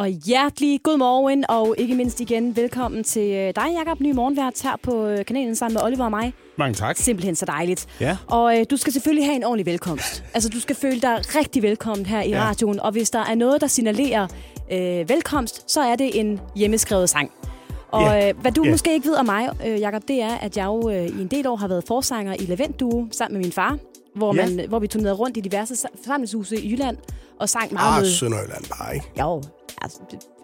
Og hjertelig god morgen, og ikke mindst igen velkommen til øh, dig, Jakob, ny morgenvært her på øh, kanalen sammen med Oliver og mig. Mange tak. Simpelthen så dejligt. Ja. Og øh, du skal selvfølgelig have en ordentlig velkomst. Altså, du skal føle dig rigtig velkommen her i Ja. radioen, og hvis der er noget, der signalerer øh, velkomst, så er det en hjemmeskrevet sang. Og Ja. øh, hvad du Ja. måske ikke ved om mig, øh, Jakob, det er, at jeg jo øh, i en del år har været forsanger i Lavent Duo sammen med min far, hvor, man, hvor vi turnerede rundt i diverse sa- forsamlingshuse i Jylland og sang meget Ah, med... Sønderjylland bare, ikke? Jo, altså,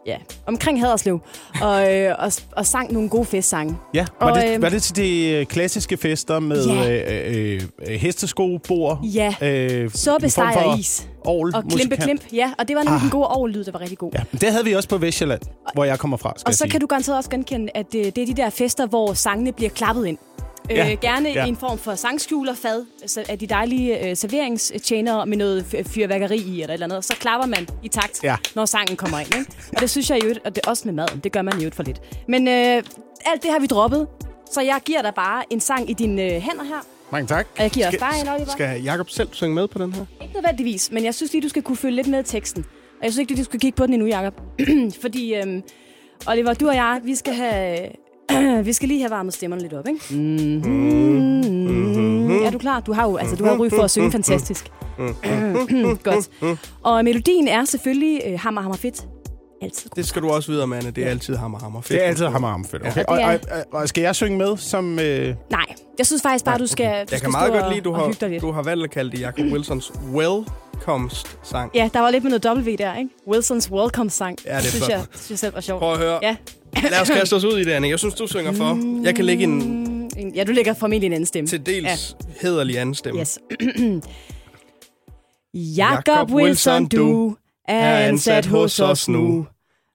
ja, omkring Haderslev. Og, øh, og, og sang nogle gode festsange. Ja, var, Og, det, øhm, var det til de øh, klassiske fester med Ja. øh, øh, hestesko, bord? Ja, øh, suppe, en form steg for og is. Og klimpe, klimp. Ja, og det var nemlig Ah. den gode overlyd, der var rigtig god. Ja, det havde vi også på Vestjylland, hvor jeg kommer fra, skal Og så sige. kan du garanteret også genkende, at det, det er de der fester, hvor sangene bliver klappet ind. Ja, Øh, gerne ja. i en form for sangskjulerfad altså af de dejlige øh, serveringstjenere med noget fyrværkeri i eller et eller andet. Så klapper man i takt, Ja. når sangen kommer ind. Ikke? Og det synes jeg jo, og det er også med maden. Det gør man jo for lidt. Men øh, alt det har vi droppet. Så jeg giver dig bare en sang i dine øh, hænder her. Mange tak. Og jeg giver også dig en, Oliver. Skal Jakob selv synge med på den her? Ikke nødvendigvis, men jeg synes lige, du skal kunne følge lidt med teksten. Og jeg synes ikke, du skal kigge på den endnu, Jacob. Fordi, øhm, Oliver, du og jeg, vi skal have... vi skal lige have varmet stemmerne lidt op, ikke? Mm-hmm. Er du klar? Du har jo altså, du har ry for at synge fantastisk. Godt. Og melodien er selvfølgelig øh, hammer, hammer fedt. Altid. Det skal du også vide, Anne. Det er altid hammer, hammer fedt. Det er altid hammer ham fedt. Okay. Ja, og, og, og, og, skal jeg synge med som... Øh, Nej, jeg synes faktisk bare, du skal, du Jeg skal kan meget godt lide, du har, du har valgt at kalde det Jacob Wilsons Welcomst-sang. Ja, der var lidt med noget W der, ikke? Wilsons Welcome-sang. Ja, det er synes flot. jeg, synes jeg selv var sjovt. Prøv at høre. Ja. Lad os kaste os ud i det, Anne. Jeg synes, du synger for. Jeg kan lægge en En- Ja, du lægger formentlig en anden stemme. til dels hederlig anden stemme. Yes. Jakob Wilson, du er ansat hos os nu.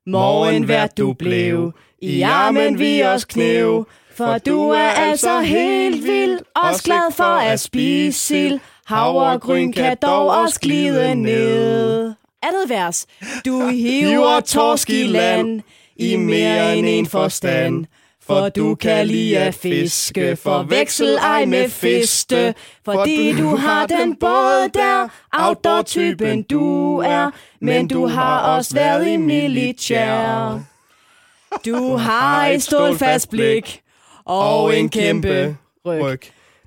Morgenvært du blev, i armen vi os knæv. For du er altså helt vild, også glad for at spise sild. Havregryn kan dog også glide ned. Andet vers. Du hiver torsk i land i mere end en forstand. For du kan lide at fiske, forveksel ej med fiste. Fordi du har den båd der, outdoor-typen du er. Men du har også været i militær. Du har et stålfast blik og en kæmpe ryg. Ryg.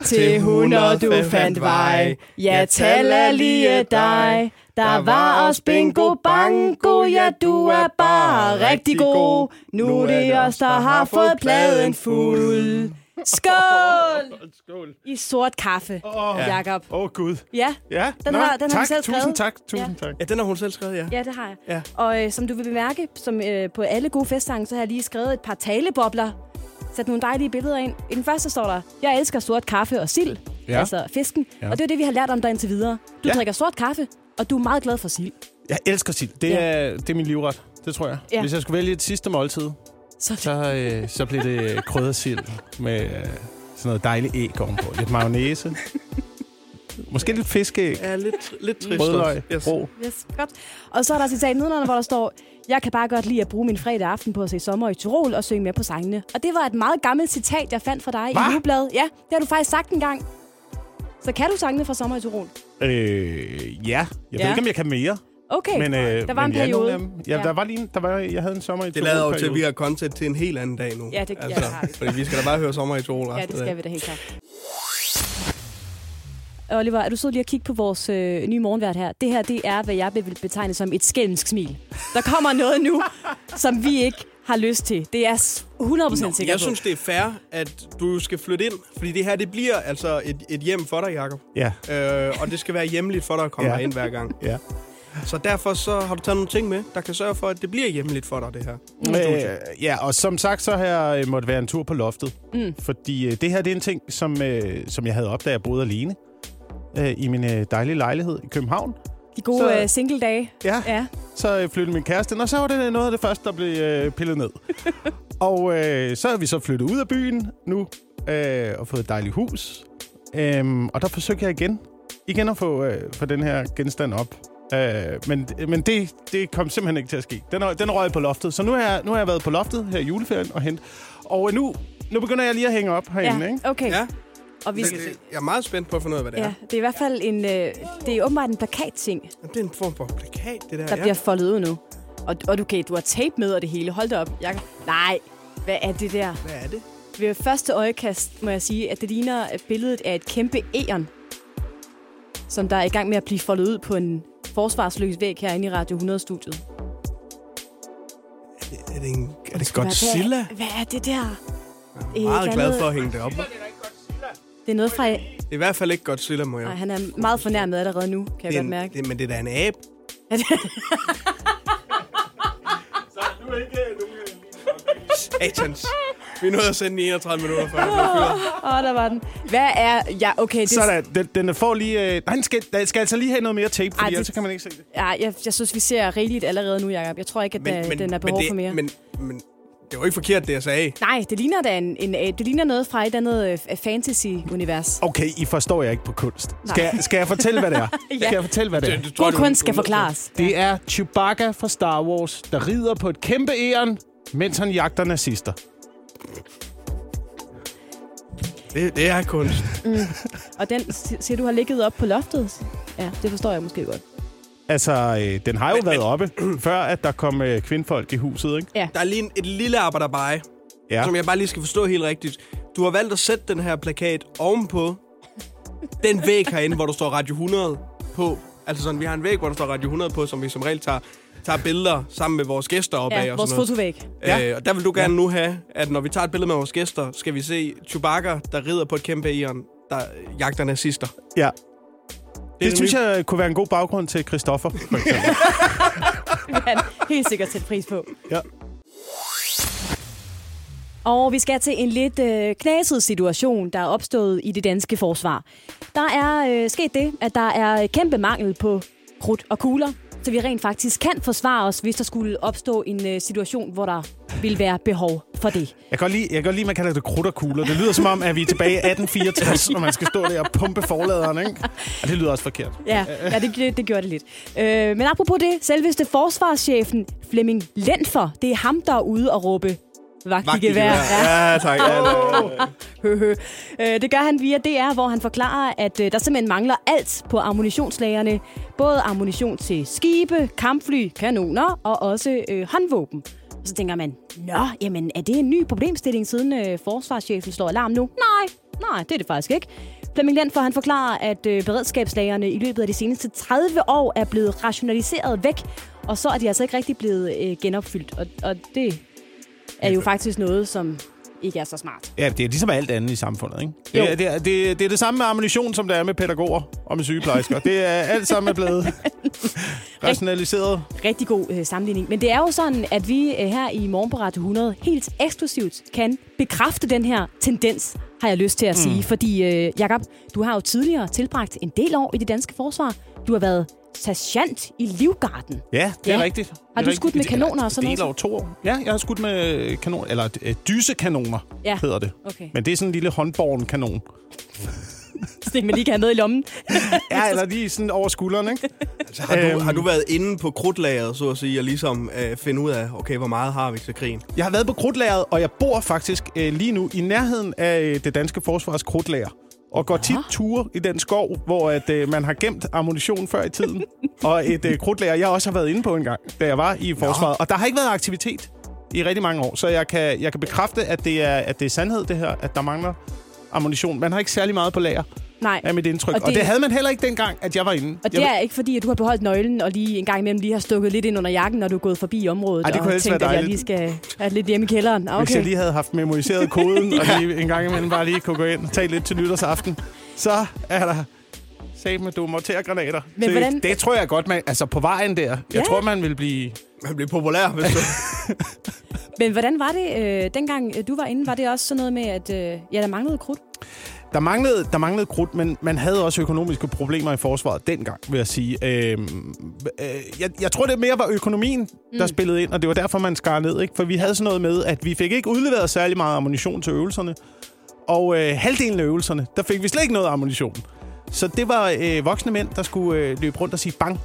Til hunder du fandt vej. Ja, tal lige dig. Der var også bingo bango, ja, du er bare rigtig god. Nu er det os, der har fået pladen fuld. Skål! Skål. I sort kaffe, Åh, Jakob. Åh, oh, Gud. Ja, Ja, Den Nå, har- den har tak, vi selv Tusind skrevet. tak, tusind tak. Ja, den har hun selv skrevet, ja. ja, det har jeg. Ja. Og øh, som du vil bemærke, som øh, på alle gode festsange, så har jeg lige skrevet et par talebobler. Sat nogle dejlige billeder ind. I den første står der, jeg elsker sort kaffe og sild. Ja. Altså fisken. Ja. Og det er det, vi har lært om dig indtil videre. Du Ja. drikker sort kaffe, og du er meget glad for sild. Jeg elsker sild. Det, Ja. er, det er min livret. Det tror jeg. Ja. Hvis jeg skulle vælge et sidste måltid, Så så, øh, så bliver det kryddersild med øh, sådan noget dejligt æg ovenpå. Lidt mayonnaise. Måske lidt fiskeæg. Ja, lidt, lidt trist. Rødløg. Yes. Rå. Yes, godt. Og så er der citat nedenunder, hvor der står, jeg kan bare godt lide at bruge min fredag aften på at se sommer i Tirol og synge med på sangene. Og det var et meget gammelt citat, jeg fandt fra dig Hva? i Ugebladet. Ja, det har du faktisk sagt en gang. Så kan du sangene fra sommer i Tirol? Øh, ja. Jeg Ja. ved ikke, om jeg kan mere. Okay, Men, øh, der var en men ja, nogle periode. dem. Ja, Ja. der var lige en, der var, jeg havde en sommer i Det lader jo til, at vi har content til en helt anden dag nu. Ja, det- ja, det har vi. Fordi vi skal da bare høre sommer i Tirol Ja, det skal vi da helt klart. Oliver, er du sød lige at kigge på vores øh, nye morgenvært her? Det her, det er, hvad jeg vil betegne som et skælmsk smil. Der kommer noget nu, som vi ikke har lyst til. Det er s- 100% sikker Jeg på. synes, det er fair, at du skal flytte ind. Fordi det her, det bliver altså et, et hjem for dig, Jacob. Ja, Øh, og det skal være hjemligt for dig at komme Ja. ind hver gang. ja. Så derfor så har du taget nogle ting med, der kan sørge for, at det bliver hjemligt for dig, det her. Øh, ja, og som sagt, så har jeg øh, måtte være en tur på loftet. Mm. Fordi øh, det her, det er en ting, som, øh, som jeg havde op, da jeg boede alene. Øh, I min øh, dejlige lejlighed i København. De gode Så- øh, single-dage. Ja, Ja. så øh, flyttede min kæreste ind, og så var det noget af det første, der blev øh, pillet ned. og øh, så er vi så flyttet ud af byen nu, øh, og fået et dejligt hus. Øhm, og der forsøgte jeg igen, igen at få, øh, få den her genstand op. Øh, men men det, det kom simpelthen ikke til at ske. Den den røget på loftet. Så nu har, jeg, nu har jeg været på loftet her i juleferien og hent. Og nu, nu begynder jeg lige at hænge op herinde, ja. ikke? Okay. Ja, Og vi det, skal... det, jeg er meget spændt på at finde ud af, hvad det Ja, er. det er i hvert fald en... Øh, det er åbenbart en plakatting, Det er en form for plakat, det der. der ja. bliver foldet ud nu. Og, og okay, du har tape med og det hele. Hold da op. Jeg... Nej, hvad er det der? Hvad er det? Ved første øjekast må jeg sige, at det ligner billedet af et kæmpe æren, som der er i gang med at blive foldet ud på en forsvarsløs væg herinde i Radio 100-studiet. Er det, en, er det Godzilla? Hvad, hvad er det der? Jeg er meget glad for at hænge det op. Det er noget fra... Det er i hvert fald ikke Godzilla, må jeg. Nej, han er meget fornærmet allerede nu, kan jeg det er godt mærke. det, men det er da en abe. Er det- Satans. Vi nåede at sende i 31 minutter før. Åh, oh, der var den. Hvad er... Ja, okay. Det, Sådan, den, den får lige... Øh, nej, den skal, den skal altså lige have noget mere tape, fordi Ej, det- ellers så kan man ikke se det. Ja, jeg, jeg synes, vi ser rigeligt allerede nu, Jacob. Jeg tror ikke, at men, men, den er behov det, for mere. Men, men det var ikke forkert, det jeg sagde. Nej, det ligner da en, en, øh, det ligner noget fra et andet øh, fantasy-univers. Okay, I forstår jeg ikke på kunst. Skal, jeg, skal jeg fortælle, hvad det er? Ja. Skal jeg fortælle, hvad det er? Det, det tror God kunst skal er forklares. Det er Chewbacca fra Star Wars, der rider på et kæmpe æren, mens han jagter nazister. Det, det er kunst. Og den siger, du har ligget op på loftet? Ja, det forstår jeg måske godt. Altså, øh, den har jo Men- været oppe, før at der kom øh, kvindfolk i huset, ikke? Der er lige en, et lille arbejderbej, Ja. ja. som jeg bare lige skal forstå helt rigtigt. Du har valgt at sætte den her plakat ovenpå den væg herinde, hvor der står Radio 100 på. Altså sådan, vi har en væg, hvor der står Radio 100 på, som vi som regel tager, tager billeder sammen med vores gæster op af. Ja, og vores sådan noget. fotovæg. Ja. Øh, og der vil du gerne nu have, at når vi tager et billede med vores gæster, skal vi se Chewbacca, der rider på et kæmpe æren, der jagter nazister. ja. Det, det synes nye- jeg kunne være en god baggrund til Christoffer, han helt sikkert sætte pris på. ja. Og vi skal til en lidt øh, knaset situation, der er opstået i det danske forsvar. Der er øh, sket det, at der er kæmpe mangel på krudt og kugler, så vi rent faktisk kan forsvare os, hvis der skulle opstå en øh, situation, hvor der vil være behov for det. Jeg kan godt lide, jeg kan godt lide, at man kalder det krudt og kugler. Det lyder som om, at vi er tilbage i 1864, når man skal stå der og pumpe forladeren, ikke? Og det lyder også forkert. Ja, ja det, det, det gjorde det lidt. Øh, men apropos det, selveste forsvarschefen Flemming Lenfer, det er ham, der er ude og råbe vagt i gevær. Ja. Ja, tak. Ja. Øh, Det gør han via DR, hvor han forklarer, at øh, der simpelthen mangler alt på ammunitionslagerne. Både ammunition til skibe, kampfly, kanoner og også øh, håndvåben. Og så tænker man, nå, jamen er det en ny problemstilling, siden øh, forsvarschefen slår alarm nu? Nej, nej, det er det faktisk ikke. Flemming Lenfer, han forklarer, at øh, beredskabslagerne i løbet af de seneste 30 år er blevet rationaliseret væk, og så er de altså ikke rigtig blevet øh, genopfyldt. Og, og det er jo faktisk noget, som ikke er så smart. Ja, det er ligesom alt andet i samfundet, ikke? Jo. Det er det, er, det, er- det er det samme med ammunition, som det er med pædagoger og med sygeplejersker. Det er alt sammen er blevet rationaliseret. rigtig god øh, sammenligning. Men det er jo sådan, at vi øh, her i Morgen på Radio 100 helt eksklusivt kan bekræfte den her tendens, har jeg lyst til at sige. Fordi, øh, Jacob, du har jo tidligere tilbragt en del år i det danske forsvar. Du har været sergeant i Livgarden. Ja, det er Ja. rigtigt. Det Har du rigtigt. skudt med er- kanoner og sådan Det er noget? over to år. Ja, jeg har skudt med kanon, eller øh, dysekanoner, Ja. hedder det. Okay. Men det er sådan en lille håndborgen kanon. Så man lige kan have med i lommen. Ja, eller lige sådan over skulderen, ikke? Altså, har, du, Øhm. har du været inde på krudtlageret, så at sige, og ligesom øh, finde ud af, okay, hvor meget har vi til krigen? Jeg har været på krudtlageret, og jeg bor faktisk øh, lige nu i nærheden af øh, det danske forsvars krudtlager. Og går tit ture i den skov, hvor at, øh, man har gemt ammunition før i tiden. og et øh, krudtlager, jeg også har været inde på en gang, da jeg var i forsvaret. Og der har ikke været aktivitet i rigtig mange år. Så jeg kan, jeg kan bekræfte, at det, er, at det er sandhed, det her, at der mangler ammunition. Man har ikke særlig meget på lager, Nej. er mit indtryk. Og det, og det- det havde man heller ikke dengang, at jeg var inde. Og det jeg, er ikke fordi, at du har beholdt nøglen og lige en gang imellem lige har stukket lidt ind under jakken, når du er gået forbi området. Ej, det kunne og tænkt, være at jeg lige skal have lidt hjemme i kælderen. Ah, Hvis jeg Okay. lige havde haft memoriseret koden, og lige en gang imellem bare lige kunne gå ind og tage lidt til nytårsaften, så er der sat med du granater. Men hvordan- Det tror jeg godt, man... Altså på vejen der. Jeg Ja. tror, man vil blive... Man bliver populær, hvis du... Men hvordan var det, øh, dengang øh, du var inde? Var det også sådan noget med, at øh, ja, der manglede krudt? Der manglede, der manglede krudt, men man havde også økonomiske problemer i forsvaret dengang, vil jeg sige. Øhm, øh, jeg, jeg tror, det mere var økonomien, der Mm. spillede ind, og det var derfor, man skar ned. Ikke? For vi havde sådan noget med, at vi fik ikke udleveret særlig meget ammunition til øvelserne. Og øh, halvdelen af øvelserne, der fik vi slet ikke noget ammunition. Så det var øh, voksne mænd, der skulle øh, løbe rundt og sige bang.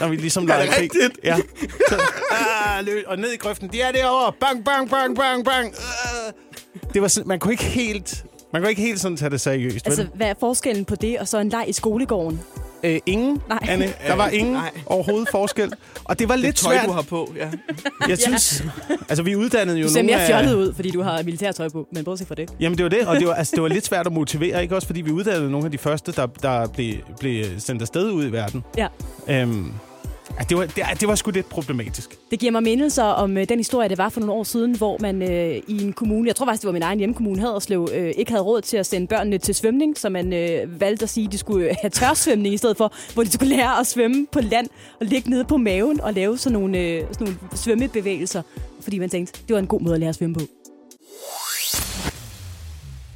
Når vi ligesom legede krig. Ja. Så, ah, løb, og ned i grøften. De er derovre. Bang, bang, bang, bang, bang. Øh. Det var sådan, man kunne ikke helt... Man kunne ikke helt sådan tage det seriøst. Altså, vel? hvad er forskellen på det og så en leg i skolegården? Øh, ingen, Nej. Anne. Der var ingen Nej. overhovedet forskel. Og det var Det lidt tøj, svært. du har på, ja. Jeg synes, altså vi uddannede jo Du ser nogle mere af... fjollet ud, fordi du har militærtøj på, men bortset fra det. Jamen det var det, og det var, altså, det var lidt svært at motivere, ikke også? Fordi vi uddannede nogle af de første, der, der blev, blev sendt afsted ud i verden. Ja. Øhm, ja, det, var, det, det var sgu lidt problematisk. Det giver mig mindelser om øh, den historie, det var for nogle år siden, hvor man øh, i en kommune, jeg tror faktisk, det var min egen hjemkommune, Haderslev, øh, ikke havde råd til at sende børnene til svømning, så man øh, valgte at sige, at de skulle øh, have tørsvømning i stedet for, hvor de skulle lære at svømme på land og ligge nede på maven og lave sådan nogle, øh, sådan nogle svømmebevægelser, fordi man tænkte, det var en god måde at lære at svømme på.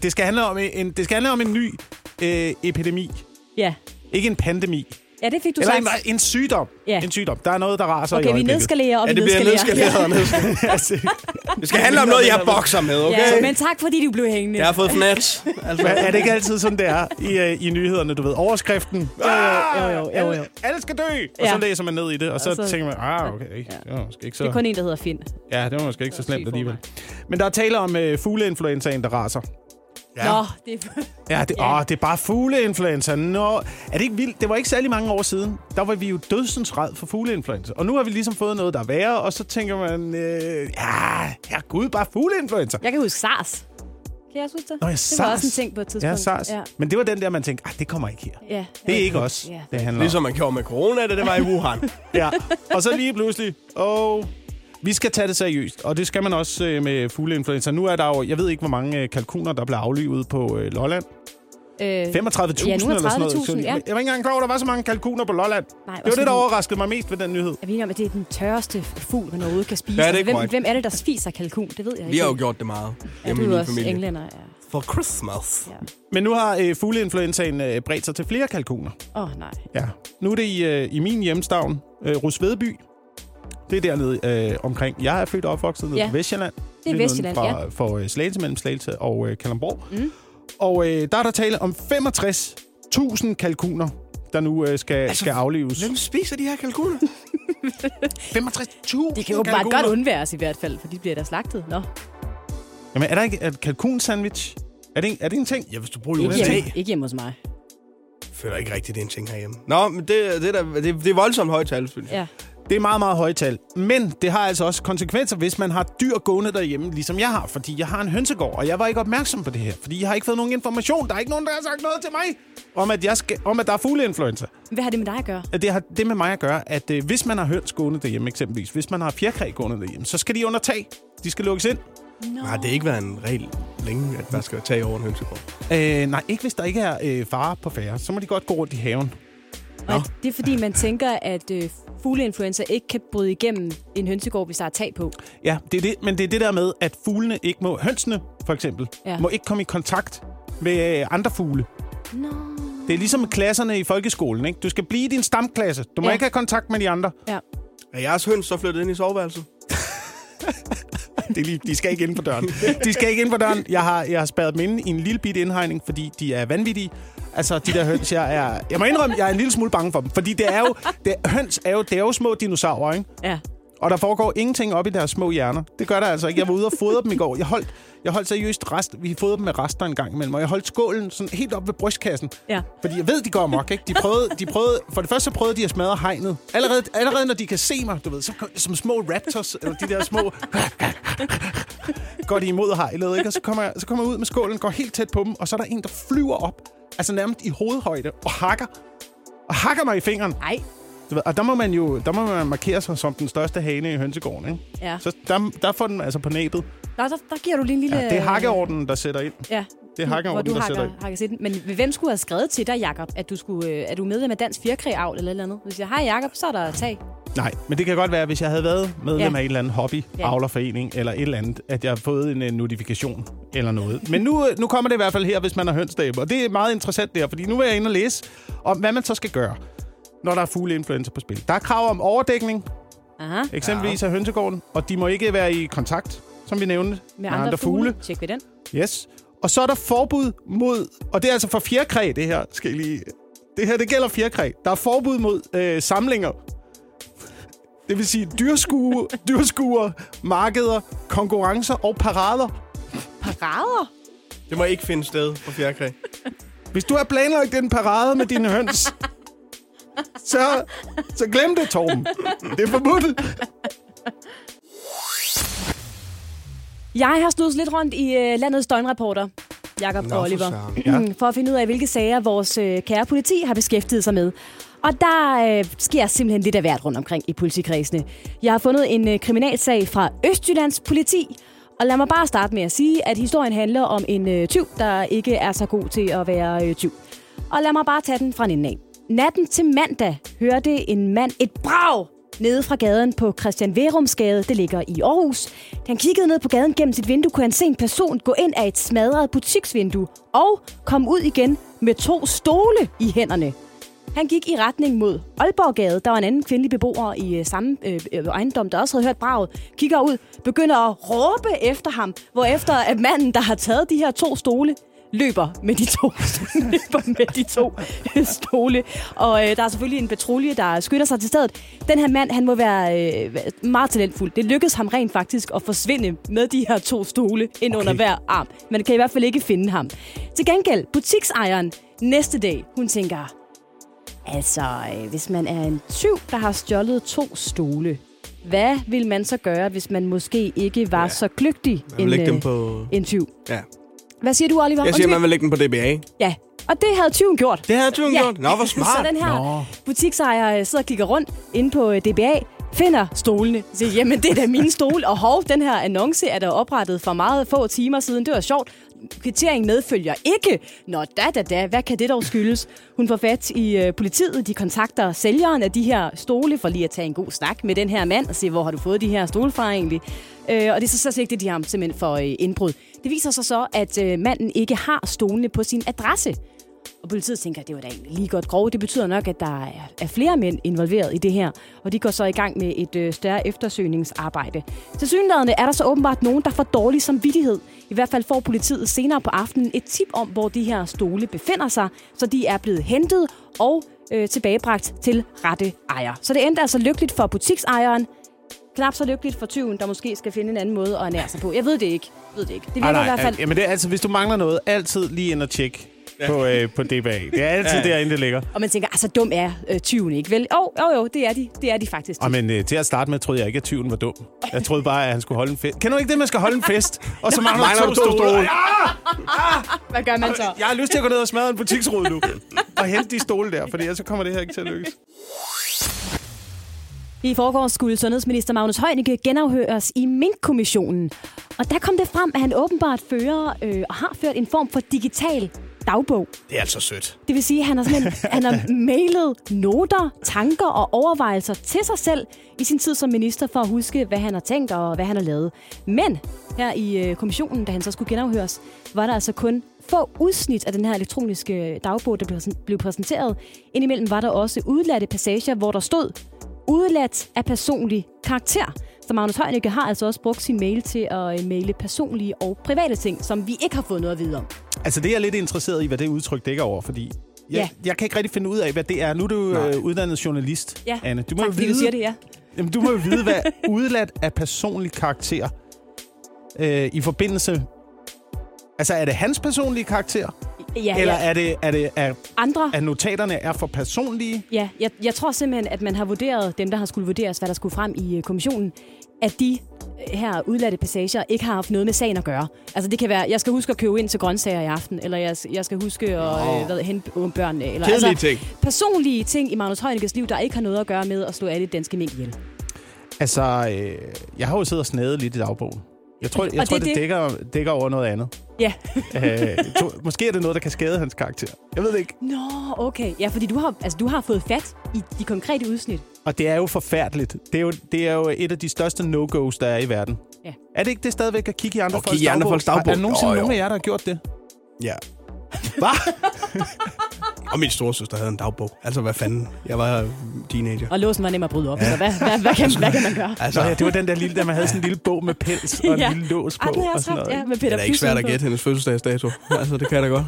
Det skal handle om en, det skal handle om en ny øh, epidemi. Ja, Ikke en pandemi. Ja det fik du Eller sagt. en, en sygdom. Ja. En sygdom. Der er noget, der raser i Okay, vi øjeblikket. nedskalerer, og Ja, vi det bliver nedskalerer. nedskaleret Altså, Det skal handle om noget, jeg bokser med, okay? Ja, men tak, fordi du blev hængende. Jeg har fået fnat. Altså, er det ikke altid sådan, det er i, øh, i nyhederne, du ved? Overskriften. jo, jo, jo, jo. Alle, alle skal dø! Og Ja. så læser man ned i det, og så, Og så- tænker man, ah, okay, det var måske ikke så... Det er kun en, der hedder Finn. Ja, det var måske ikke så Det var slemt alligevel. Men der er tale om øh, fugleinfluenzaen, der raser. Ja. Nå, det er... Ja, det, Ja. Åh, det er bare fugleinfluenza. Nå, er det ikke vildt? Det var ikke særlig mange år siden. Der var vi jo dødsens red for fugleinfluenza. Og nu har vi ligesom fået noget, der er værre, og så tænker man, øh, ja, ja, gud, bare fugleinfluenza. Jeg kan huske SARS. Kan jeg også huske det? Nå, ja, det SARS. var også en ting på et tidspunkt. Ja, SARS. Ja. Men det var den der, man tænkte, ah, det kommer ikke her. ja. Det er ja. ikke os, Ja. det handler om. ligesom man gjorde med corona, da det var i Wuhan. Ja. Og så lige pludselig, og vi skal tage det seriøst, og det skal man også øh, med fugleinfluenza. Nu er der jo, jeg ved ikke, hvor mange øh, kalkuner, der bliver aflivet på øh, Lolland. 35.000 Øh, Ja, eller sådan noget. 30.000, Så ja. Jeg var ikke engang klar over, der var så mange kalkuner på Lolland. Nej, Det var det, der overraskede mig mest ved den nyhed. Er vi enige om, at det er den tørreste fugl, man overhovedet kan spise? Ja, det er Altså, hvem, hvem er det, der spiser kalkun? Det ved jeg ikke. Vi har jo gjort det meget ja, du i er også familie. englænder, ja. For Christmas. ja. Men nu har øh, fugleinfluenzaen øh, bredt sig til flere kalkuner. Åh, oh, nej. Ja. Nu er det i, øh, i min hjemstavn, øh, Rusvedby. Det er dernede øh, omkring. Jeg er født og opvokset nede Ja. på Vestjylland. Det er Vestjylland, fra, ja. For øh, Slagelse mellem Slagelse og øh, Kalundborg. Mm. Og øh, der er der tale om 65.000 kalkuner, der nu øh, skal, altså, skal aflives. Hvem spiser de her kalkuner? 65.000 Det kan jo bare godt undværes i hvert fald, for de bliver da slagtet. Nå, Jamen, er der ikke et kalkun-sandwich? Er det, en- er det en ting? Ja, hvis du bruger ikke hjemme, ikke hjemme hos mig. føler ikke rigtigt, det er en ting herhjemme. Nå, men det, det, er, da- det, det er voldsomt højt tal, synes jeg. Ja. Det er meget, meget højt tal. Men det har altså også konsekvenser, hvis man har dyr gående derhjemme, ligesom jeg har. Fordi jeg har en hønsegård, og jeg var ikke opmærksom på det her. Fordi jeg har ikke fået nogen information. Der er ikke nogen, der har sagt noget til mig om, at, jeg skal, om, at der er fugleinfluenza. Hvad har det med dig at gøre? Det har det med mig at gøre, at øh, hvis man har høns gående derhjemme eksempelvis, hvis man har fjerkræ gående derhjemme, så skal de under tag. De skal lukkes ind. Nå. Har det ikke været en regel længe, at der skal tage over en hønsegård? Øh, nej, ikke hvis der ikke er øh, fare på færre. Så må de godt gå rundt i haven. Og det er fordi, man tænker, at øh, fugleinfluenza ikke kan bryde igennem en hønsegård, hvis der er tag på. Ja, det er det, men det er det der med, at fuglene ikke må, hønsene for eksempel, Ja. må ikke komme i kontakt med øh, andre fugle. Nå. Det er ligesom med klasserne i folkeskolen, ikke? Du skal blive i din stamklasse. Du må Ja. ikke have kontakt med de andre. Ja. Er jeres høns så flyttet ind i soveværelset? Det er lige, de skal ikke ind på døren. De skal ikke ind på døren. Jeg har, jeg har spærret dem inde i en lille bitte indhegning, fordi de er vanvittige. Altså, de der høns, jeg er... Jeg må indrømme, jeg er en lille smule bange for dem. Fordi det er jo... Det, høns er jo, det er jo små dinosaurer, ikke? Ja. Og der foregår ingenting op i deres små hjerner. Det gør der altså ikke. Jeg var ude og fodre dem i går. Jeg holdt, jeg holdt seriøst rest. Vi fodrede dem med rester en gang imellem. Og jeg holdt skålen sådan helt op ved brystkassen. Ja. Fordi jeg ved, de går amok, ikke? De prøvede, de prøvede, for det første så prøvede de at smadre hegnet. Allerede, allerede når de kan se mig, du ved, så, som små raptors, eller de der små... går de imod hegnet, ikke? Og så kommer, jeg, så kommer jeg ud med skålen, går helt tæt på dem, og så er der en, der flyver op, altså nærmest i hovedhøjde, og hakker. Og hakker mig i fingeren. Ej. Du ved, og der må man jo der må man markere sig som den største hane i hønsegården, ikke? Ja. Så der, der får den altså på næbet. Nå, der, der giver du lige en lille... Ja, det er hakkeordenen, der sætter ind. Ja. Det er du der hakker, sætter ind. hakker den. Men hvem skulle have skrevet til dig, Jakob, at du skulle, øh, er du medlem af Dansk Fjerkræavl eller eller andet? Hvis jeg har Jakob, så er der tag. Nej, men det kan godt være, hvis jeg havde været medlem Ja. af en eller anden hobby, Ja. avlerforening eller et eller andet, at jeg har fået en uh, notifikation eller noget. Men nu, øh, nu kommer det i hvert fald her, hvis man har hønsdæbe. Og det er meget interessant der, fordi nu vil jeg ind og læse om, hvad man så skal gøre, når der er fugleinfluenza på spil. Der er krav om overdækning, Aha. eksempelvis af hønsegården, og de må ikke være i kontakt, som vi nævnte, Med andre, fugle. Tjek ved den. Yes. Og så er der forbud mod, og det er altså for fjerkræ, det her, skal lige... Det her, det gælder fjerkræ. Der er forbud mod øh, samlinger. Det vil sige dyrskue, dyrskuer, markeder, konkurrencer og parader. Parader? Det må ikke finde sted på fjerkræ. Hvis du har planlagt en parade med dine høns, så, så glem det, Torben. Det er forbudt. Jeg har snudt lidt rundt i øh, landets døgnrapporter, Jakob og for Oliver, søren. Ja. for at finde ud af, hvilke sager vores øh, kære politi har beskæftiget sig med. Og der øh, sker simpelthen lidt af hvert rundt omkring i politikredsene. Jeg har fundet en øh, kriminalsag fra Østjyllands politi, og lad mig bare starte med at sige, at historien handler om en øh, tyv, der ikke er så god til at være øh, tyv. Og lad mig bare tage den fra en ende af. Natten til mandag hørte en mand et brag nede fra gaden på Christian Verumsgade, det ligger i Aarhus. Da han kiggede ned på gaden gennem sit vindue, kunne han se en person gå ind af et smadret butiksvindue og komme ud igen med to stole i hænderne. Han gik i retning mod Aalborggade. Der var en anden kvindelig beboer i øh, samme øh, øh, ejendom, der også havde hørt braget. Kigger ud, begynder at råbe efter ham, hvorefter at manden, der har taget de her to stole, løber med de to, løber med de to stole. Og øh, der er selvfølgelig en patrulje, der skynder sig til stedet. Den her mand, han må være øh, meget talentfuld. Det lykkedes ham rent faktisk at forsvinde med de her to stole ind okay. under hver arm. Man kan i hvert fald ikke finde ham. Til gengæld, butiksejeren næste dag, hun tænker, altså, øh, hvis man er en tyv, der har stjålet to stole, hvad vil man så gøre, hvis man måske ikke var ja. så kløgtig en, øh, en tyv? Ja. Hvad siger du, Oliver? Jeg siger, Undskyld. man vil lægge dem på DBA. Ja, og det havde tyven gjort. Det havde tyven gjort. Nå, hvor smart. Så den her Nå. butiksejer sidder og kigger rundt inde på øh, DBA, finder stolene, siger, jamen det er da mine stole, og hov, den her annonce er der oprettet for meget få timer siden, det var sjovt. Kvittering medfølger ikke. Nå, da, da, da, hvad kan det dog skyldes? Hun får fat i øh, politiet, de kontakter sælgeren af de her stole, for lige at tage en god snak med den her mand, og se, hvor har du fået de her stole fra egentlig? Øh, og det er så, så sigtet de ham simpelthen for øh, indbrud. Det viser sig så, at øh, manden ikke har stolene på sin adresse. Og politiet tænker, at det var da egentlig lige godt grov. Det betyder nok, at der er, flere mænd involveret i det her. Og de går så i gang med et øh, større eftersøgningsarbejde. Til synlædende er der så åbenbart nogen, der får dårlig samvittighed. I hvert fald får politiet senere på aftenen et tip om, hvor de her stole befinder sig. Så de er blevet hentet og øh, tilbagebragt til rette ejer. Så det endte altså lykkeligt for butiksejeren. Knap så lykkeligt for tyven, der måske skal finde en anden måde at ernære sig på. Jeg ved det ikke. Jeg ved det ikke. Det virker Nej, i hvert fald... jamen det er altså, hvis du mangler noget, altid lige ind og tjek på, øh, på DBA. Det er altid Ja. derinde, det ligger. Og man tænker, altså dum er øh, tyven ikke, vel? Jo, jo, jo, det er de. Det er de faktisk. Og men øh, til at starte med, troede jeg ikke, at tyven var dum. Jeg troede bare, at han skulle holde en fest. Kender du ikke det, man skal holde en fest? Og så mangler du to to stole. stole. Ja! Hvad gør man så? Jeg har lyst til at gå ned og smadre en butiksrude nu. og hente de stole der, fordi ellers så kommer det her ikke til at lykkes. I forgårs skulle sundhedsminister Magnus Heunicke genafhøres i Mink-kommissionen. Og der kom det frem, at han åbenbart fører øh, og har ført en form for digital dagbog. Det er altså sødt. Det vil sige, at han har, simpelthen, han har mailet noter, tanker og overvejelser til sig selv i sin tid som minister for at huske, hvad han har tænkt og hvad han har lavet. Men her i øh, kommissionen, da han så skulle genafhøres, var der altså kun få udsnit af den her elektroniske dagbog, der blev, blev præsenteret. Indimellem var der også udladte passager, hvor der stod udladt af personlig karakter. Så Magnus Heunicke har altså også brugt sin mail til at øh, maile personlige og private ting, som vi ikke har fået noget at vide om. Altså, det er jeg lidt interesseret i, hvad det udtryk dækker over, fordi jeg, Ja. jeg kan ikke rigtig finde ud af, hvad det er. Nu er du Nej. øh, uddannet journalist, Ja, Anne. Du må, tak jo fordi vide, du siger det, ja. Jamen, du må jo vide, hvad udladt af personlig karakter øh, i forbindelse... Altså, er det hans personlige karakter? Ja, Eller ja. er det, er det er, Andre at notaterne er for personlige? Ja, jeg, jeg tror simpelthen, at man har vurderet, dem der har skulle vurderes, hvad der skulle frem i øh, kommissionen, at de øh, her udladte passager ikke har haft noget med sagen at gøre. Altså det kan være, jeg skal huske at købe ind til grøntsager i aften, eller jeg, jeg skal huske at øh, hvad, hente børnene. Eller, Kedelige altså, ting. personlige ting i Magnus Heunickes liv, der ikke har noget at gøre med at slå alle danske mink ihjel. Altså, øh, jeg har jo siddet og snadet lidt i dagbogen. Jeg tror, jeg Og tror det det, er det, dækker, dækker over noget andet. Ja. øh, to, måske er det noget, der kan skade hans karakter. Jeg ved det ikke. Nå, okay. Ja, fordi du har, altså, du har fået fat i de konkrete udsnit. Og det er jo forfærdeligt. Det er jo, det er jo et af de største no-go's, der er i verden. Ja. Er det ikke det stadigvæk at kigge i andre Og folks kigge i andre folks dagbog? Er der nogensinde jo. nogen af jer, der har gjort det? Ja. Hvad? Og min storesøster havde en dagbog. Altså, hvad fanden? Jeg var teenager. Og låsen var nem at bryde op. Ja. Så hvad, hvad, hvad, kan, hvad kan man gøre? Altså, ja, det var den der lille, der man havde sådan en lille bog med pels og en Ja. lille lås på. Ah, det og sådan noget. ja, med det Peter er da ikke svært at gætte hendes fødselsdagsdato. altså, det kan jeg da godt.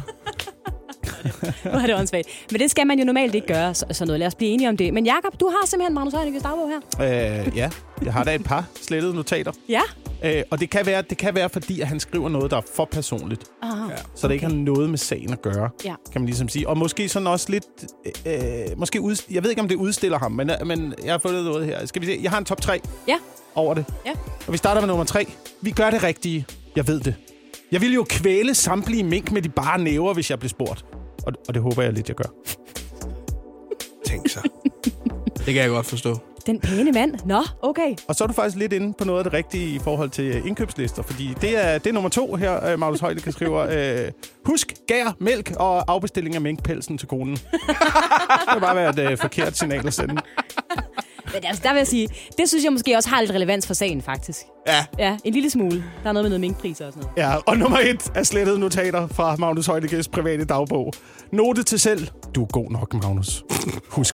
Nu er det åndssvagt. Men det skal man jo normalt ikke gøre, så, så noget. Lad os blive enige om det. Men Jakob, du har simpelthen Magnus Heunickes dagbog her. Øh, ja, jeg har da et par slettede notater. Ja, Øh, og det kan, være, det kan være, fordi at han skriver noget, der er for personligt. Aha. Ja. Så det ikke har noget med sagen at gøre, Ja. kan man ligesom sige. Og måske sådan også lidt... Øh, måske ud, jeg ved ikke, om det udstiller ham, men, øh, men jeg har fundet noget her. Skal vi se? Jeg har en top 3 Ja. over det. Ja. Og vi starter med nummer 3. Vi gør det rigtige. Jeg ved det. Jeg ville jo kvæle samtlige mink med de bare næver, hvis jeg blev spurgt. Og, og det håber jeg lidt, jeg gør. Tænk sig. det kan jeg godt forstå. Den pæne mand. Nå, okay. Og så er du faktisk lidt inde på noget af det rigtige i forhold til øh, indkøbslister, fordi det er, det er nummer to her, øh, Magnus Højle kan skrive. Øh, husk gær, mælk og afbestilling af minkpelsen til konen. det kan bare være et øh, forkert signal at sende. Men altså, der vil jeg sige, det synes jeg måske også har lidt relevans for sagen, faktisk. Ja, Ja, en lille smule. Der er noget med noget minkpriser og sådan noget. Ja, og nummer et er slettede notater fra Magnus Højdekes private dagbog. Note til selv. Du er god nok, Magnus. Husk.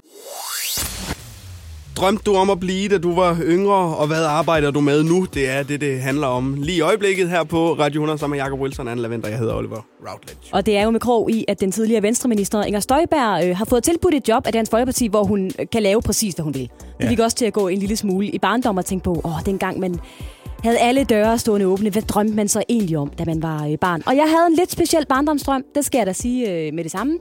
Drømte du om at blive, da du var yngre, og hvad arbejder du med nu? Det er det, det handler om lige i øjeblikket her på Radio 100, sammen med Jacob Wilson Anne Lavender. Jeg hedder Oliver Routledge. Og det er jo med krog i, at den tidligere venstreminister Inger Støjberg øh, har fået tilbudt et job af Dansk Folkeparti, hvor hun øh, kan lave præcis, hvad hun vil. Det Ja. fik også til at gå en lille smule i barndom og tænke på, åh, dengang man havde alle døre stående åbne. Hvad drømte man så egentlig om, da man var øh, barn? Og jeg havde en lidt speciel barndomsdrøm, det skal jeg da sige øh, med det samme.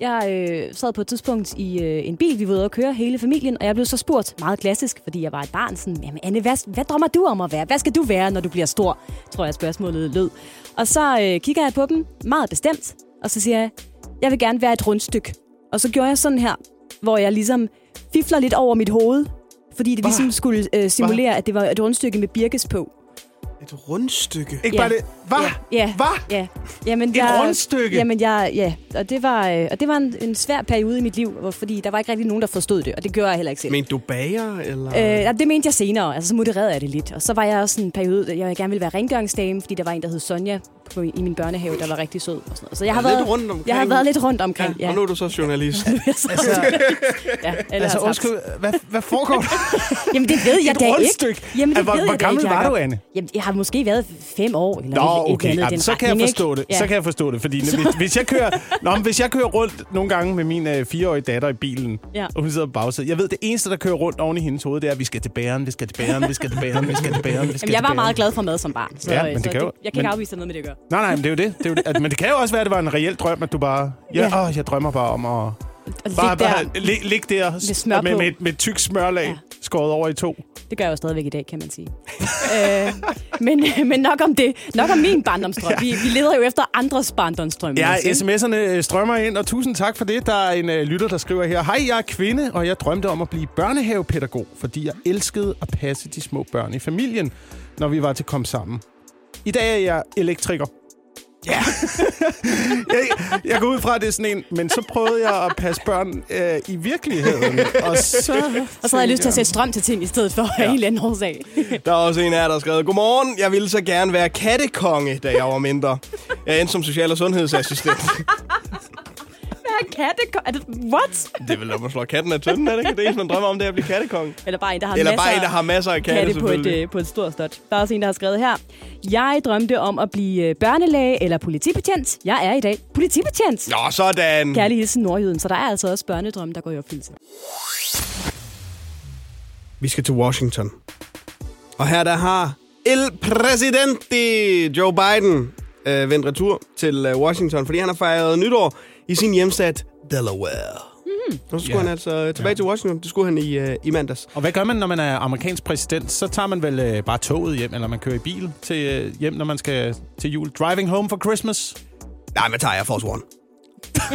Jeg øh, sad på et tidspunkt i øh, en bil, vi var ude at køre hele familien, og jeg blev så spurgt, meget klassisk, fordi jeg var et barn, sådan, jamen Anne, hvad, hvad drømmer du om at være? Hvad skal du være, når du bliver stor? Tror jeg, spørgsmålet lød. Og så øh, kigger jeg på dem, meget bestemt, og så siger jeg, jeg vil gerne være et rundstykke. Og så gjorde jeg sådan her, hvor jeg ligesom fifler lidt over mit hoved, fordi det ligesom skulle øh, simulere, at det var et rundstykke med birkes på. Et rundstykke. Ikke Ja. bare det. Hvad? Ja, ja. Hvad? Ja, jamen, Et jeg, rundstykke? Jamen, jeg, ja, og det var, øh, og det var en, en svær periode i mit liv, hvor- fordi der var ikke rigtig nogen, der forstod det, og det gjorde jeg heller ikke selv. Men du bager, eller? Øh, ja, det mente jeg senere, altså så modererede jeg det lidt. Og så var jeg også en periode, jeg gerne ville være rengøringsdame, fordi der var en, der hed Sonja på, i min børnehave, der var rigtig sød. Og sådan noget. Så jeg har, Lidt været, rundt omkring. jeg har været lidt rundt omkring. Ja, og nu er du så journalist. Altså, ja, eller altså undskyld, hvad, hvad foregår der? Jamen, det ved jeg da ikke. Jamen, det hvor, ved hvor jeg gammel ikke, var du, Anne? Jamen, jeg har måske været fem år. Eller Nå, okay. eller andet så kan jeg forstå ikke? det. Så kan jeg forstå det, fordi hvis, hvis, jeg kører, nå, hvis jeg kører rundt nogle gange med min øh, fireårige datter i bilen, Ja. og hun sidder på bagsædet, jeg ved, det eneste, der kører rundt oven i hendes hoved, det er, at vi skal til bæren, vi skal til bæren, vi skal til bæren, vi skal til bæren, vi skal Jamen, jeg var meget glad for mad som barn. Så, Ja, øh, men det så kan jo- jeg kan ikke afvise, noget med det gør. Nej, nej, men det er jo det. det, er jo det. At, men det kan jo også være, at det var en reel drøm, at du bare... Ja, Ja. Åh, jeg drømmer bare om at... Bare, ligge der, bare lig, lig der Med smør med, med, med tyk smørlag ja. Ja. skåret over i to. det gør jeg jo stadigvæk i dag, kan man sige. øh, men, men nok om det. Nok om min barndomsdrøm. Vi, vi leder jo efter andres barndomsdrømme. Ja, sms'erne øh, strømmer ind, og tusind tak for det. Der er en øh, lytter, der skriver her. Hej, jeg er kvinde, og jeg drømte om at blive børnehavepædagog, fordi jeg elskede at passe de små børn i familien, når vi var til kom sammen. I dag er jeg elektriker. Ja. jeg, jeg går ud fra, at det er sådan en, men så prøvede jeg at passe børn øh, i virkeligheden. Og så, Og så havde jeg lyst til at sætte strøm til ting i stedet for ja. en eller anden årsag. Der er også en af jer, der har skrevet, Godmorgen, jeg ville så gerne være kattekonge, da jeg var mindre. Jeg endte som social- og sundhedsassistent. Hvad er? Er det, what? det er vel, når man slår katten af tønden, er det ikke? Det eneste, man drømmer om, det er at blive kattekonge. Eller bare en, der har Eller masser bare en, der har masser af katte, katte på et, øh, på et stort slot. Der er også en, der har skrevet her. Jeg drømte om at blive øh, børnelæge eller politibetjent. Jeg er i dag politibetjent. Nå, sådan. Kærlig hilsen Nordjyden. Så der er altså også børnedrømme, der går i opfyldelse. Vi skal til Washington. Og her der har El Presidente Joe Biden øh, vendt retur til øh, Washington, fordi han har fejret nytår i sin hjemstat Delaware. Mm. Og så skulle Ja. han altså tilbage til Washington. Det skulle han i, øh, i mandags. og hvad gør man, når man er amerikansk præsident? Så tager man vel øh, bare toget hjem, eller man kører i bil til øh, hjem, når man skal til jul. Driving home for Christmas. Nej, men tager jeg Force One. det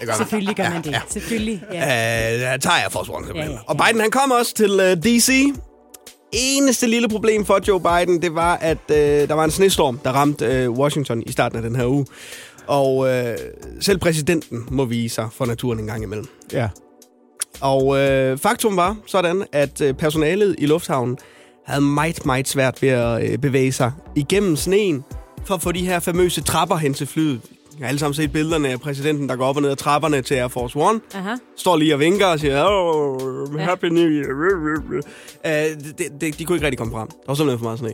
gør man. Selvfølgelig gør man det. Selvfølgelig. Ja. Øh, der tager jeg Force One, simpelthen. Ja, ja, Og Biden, han kom også til uh, D.C. Eneste lille problem for Joe Biden, det var, at uh, der var en snestorm, der ramte uh, Washington i starten af den her uge. Og uh, selv præsidenten må vise sig for naturen en gang imellem. Ja. Og uh, faktum var sådan, at uh, personalet i lufthavnen havde meget, meget svært ved at uh, bevæge sig igennem sneen for at få de her famøse trapper hen til flyet. Jeg har alle sammen set billederne af præsidenten, der går op og ned ad trapperne til Air Force One. Aha. Står lige og vinker og siger, oh, happy new year. Uh, de, de, de kunne ikke rigtig komme frem. Der var simpelthen for meget sne.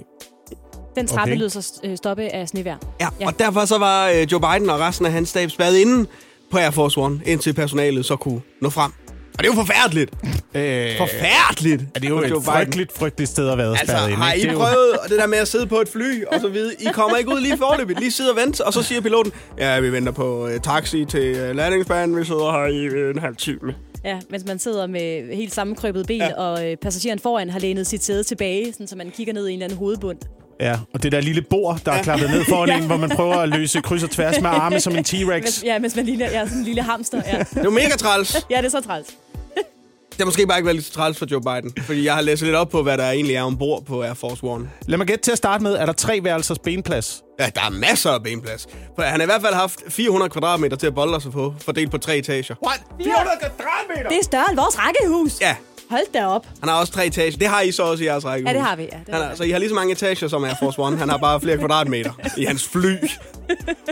Den trappe Okay. lød så stoppe af snevejr. Ja, Ja. ja. og derfor så var øh, Joe Biden og resten af hans stab spadet inde på Air Force One, indtil personalet så kunne nå frem. Og det er jo forfærdeligt. Øh, Forfærdeligt. er det er jo et frygteligt, frygteligt sted at være Altså, spærret inde. har ikke? I Det jo- prøvet det der med at sidde på et fly og så videre? I kommer ikke ud lige forløbet. Lige sidde og vente, og så siger piloten, ja, vi venter på uh, taxi til uh, landingsbanen. Vi sidder her i øh, en halv time. Ja, mens man sidder med helt sammenkrøbet ben, ja. Ja. og øh, passageren foran har lænet sit sæde tilbage, sådan, så man kigger ned i en eller anden hovedbund. Ja, og det der lille bord, der er klappet ned foran Ja. en, hvor man prøver at løse kryds og tværs med arme som en T-Rex. ja, mens man lille, ja, sådan en lille hamster. Ja. Det er mega træls. ja, det er så træls. Det har måske bare ikke været lidt så træls for Joe Biden. Fordi jeg har læst lidt op på, hvad der egentlig er ombord på Air Force One. Lad mig gætte til at starte med, er der tre værelsers benplads? Ja, der er masser af benplads. For han har i hvert fald haft 400 kvadratmeter til at bolde sig på, fordelt på tre etager. What? 400 kvadratmeter? Det er større end vores rækkehus. Ja, Hold da op. han har også tre etager. Det har I så også i jeres række. Ja, det har vi. Ja, det Han har så I har lige så mange etager som Air Force One. Han har bare flere kvadratmeter i hans fly.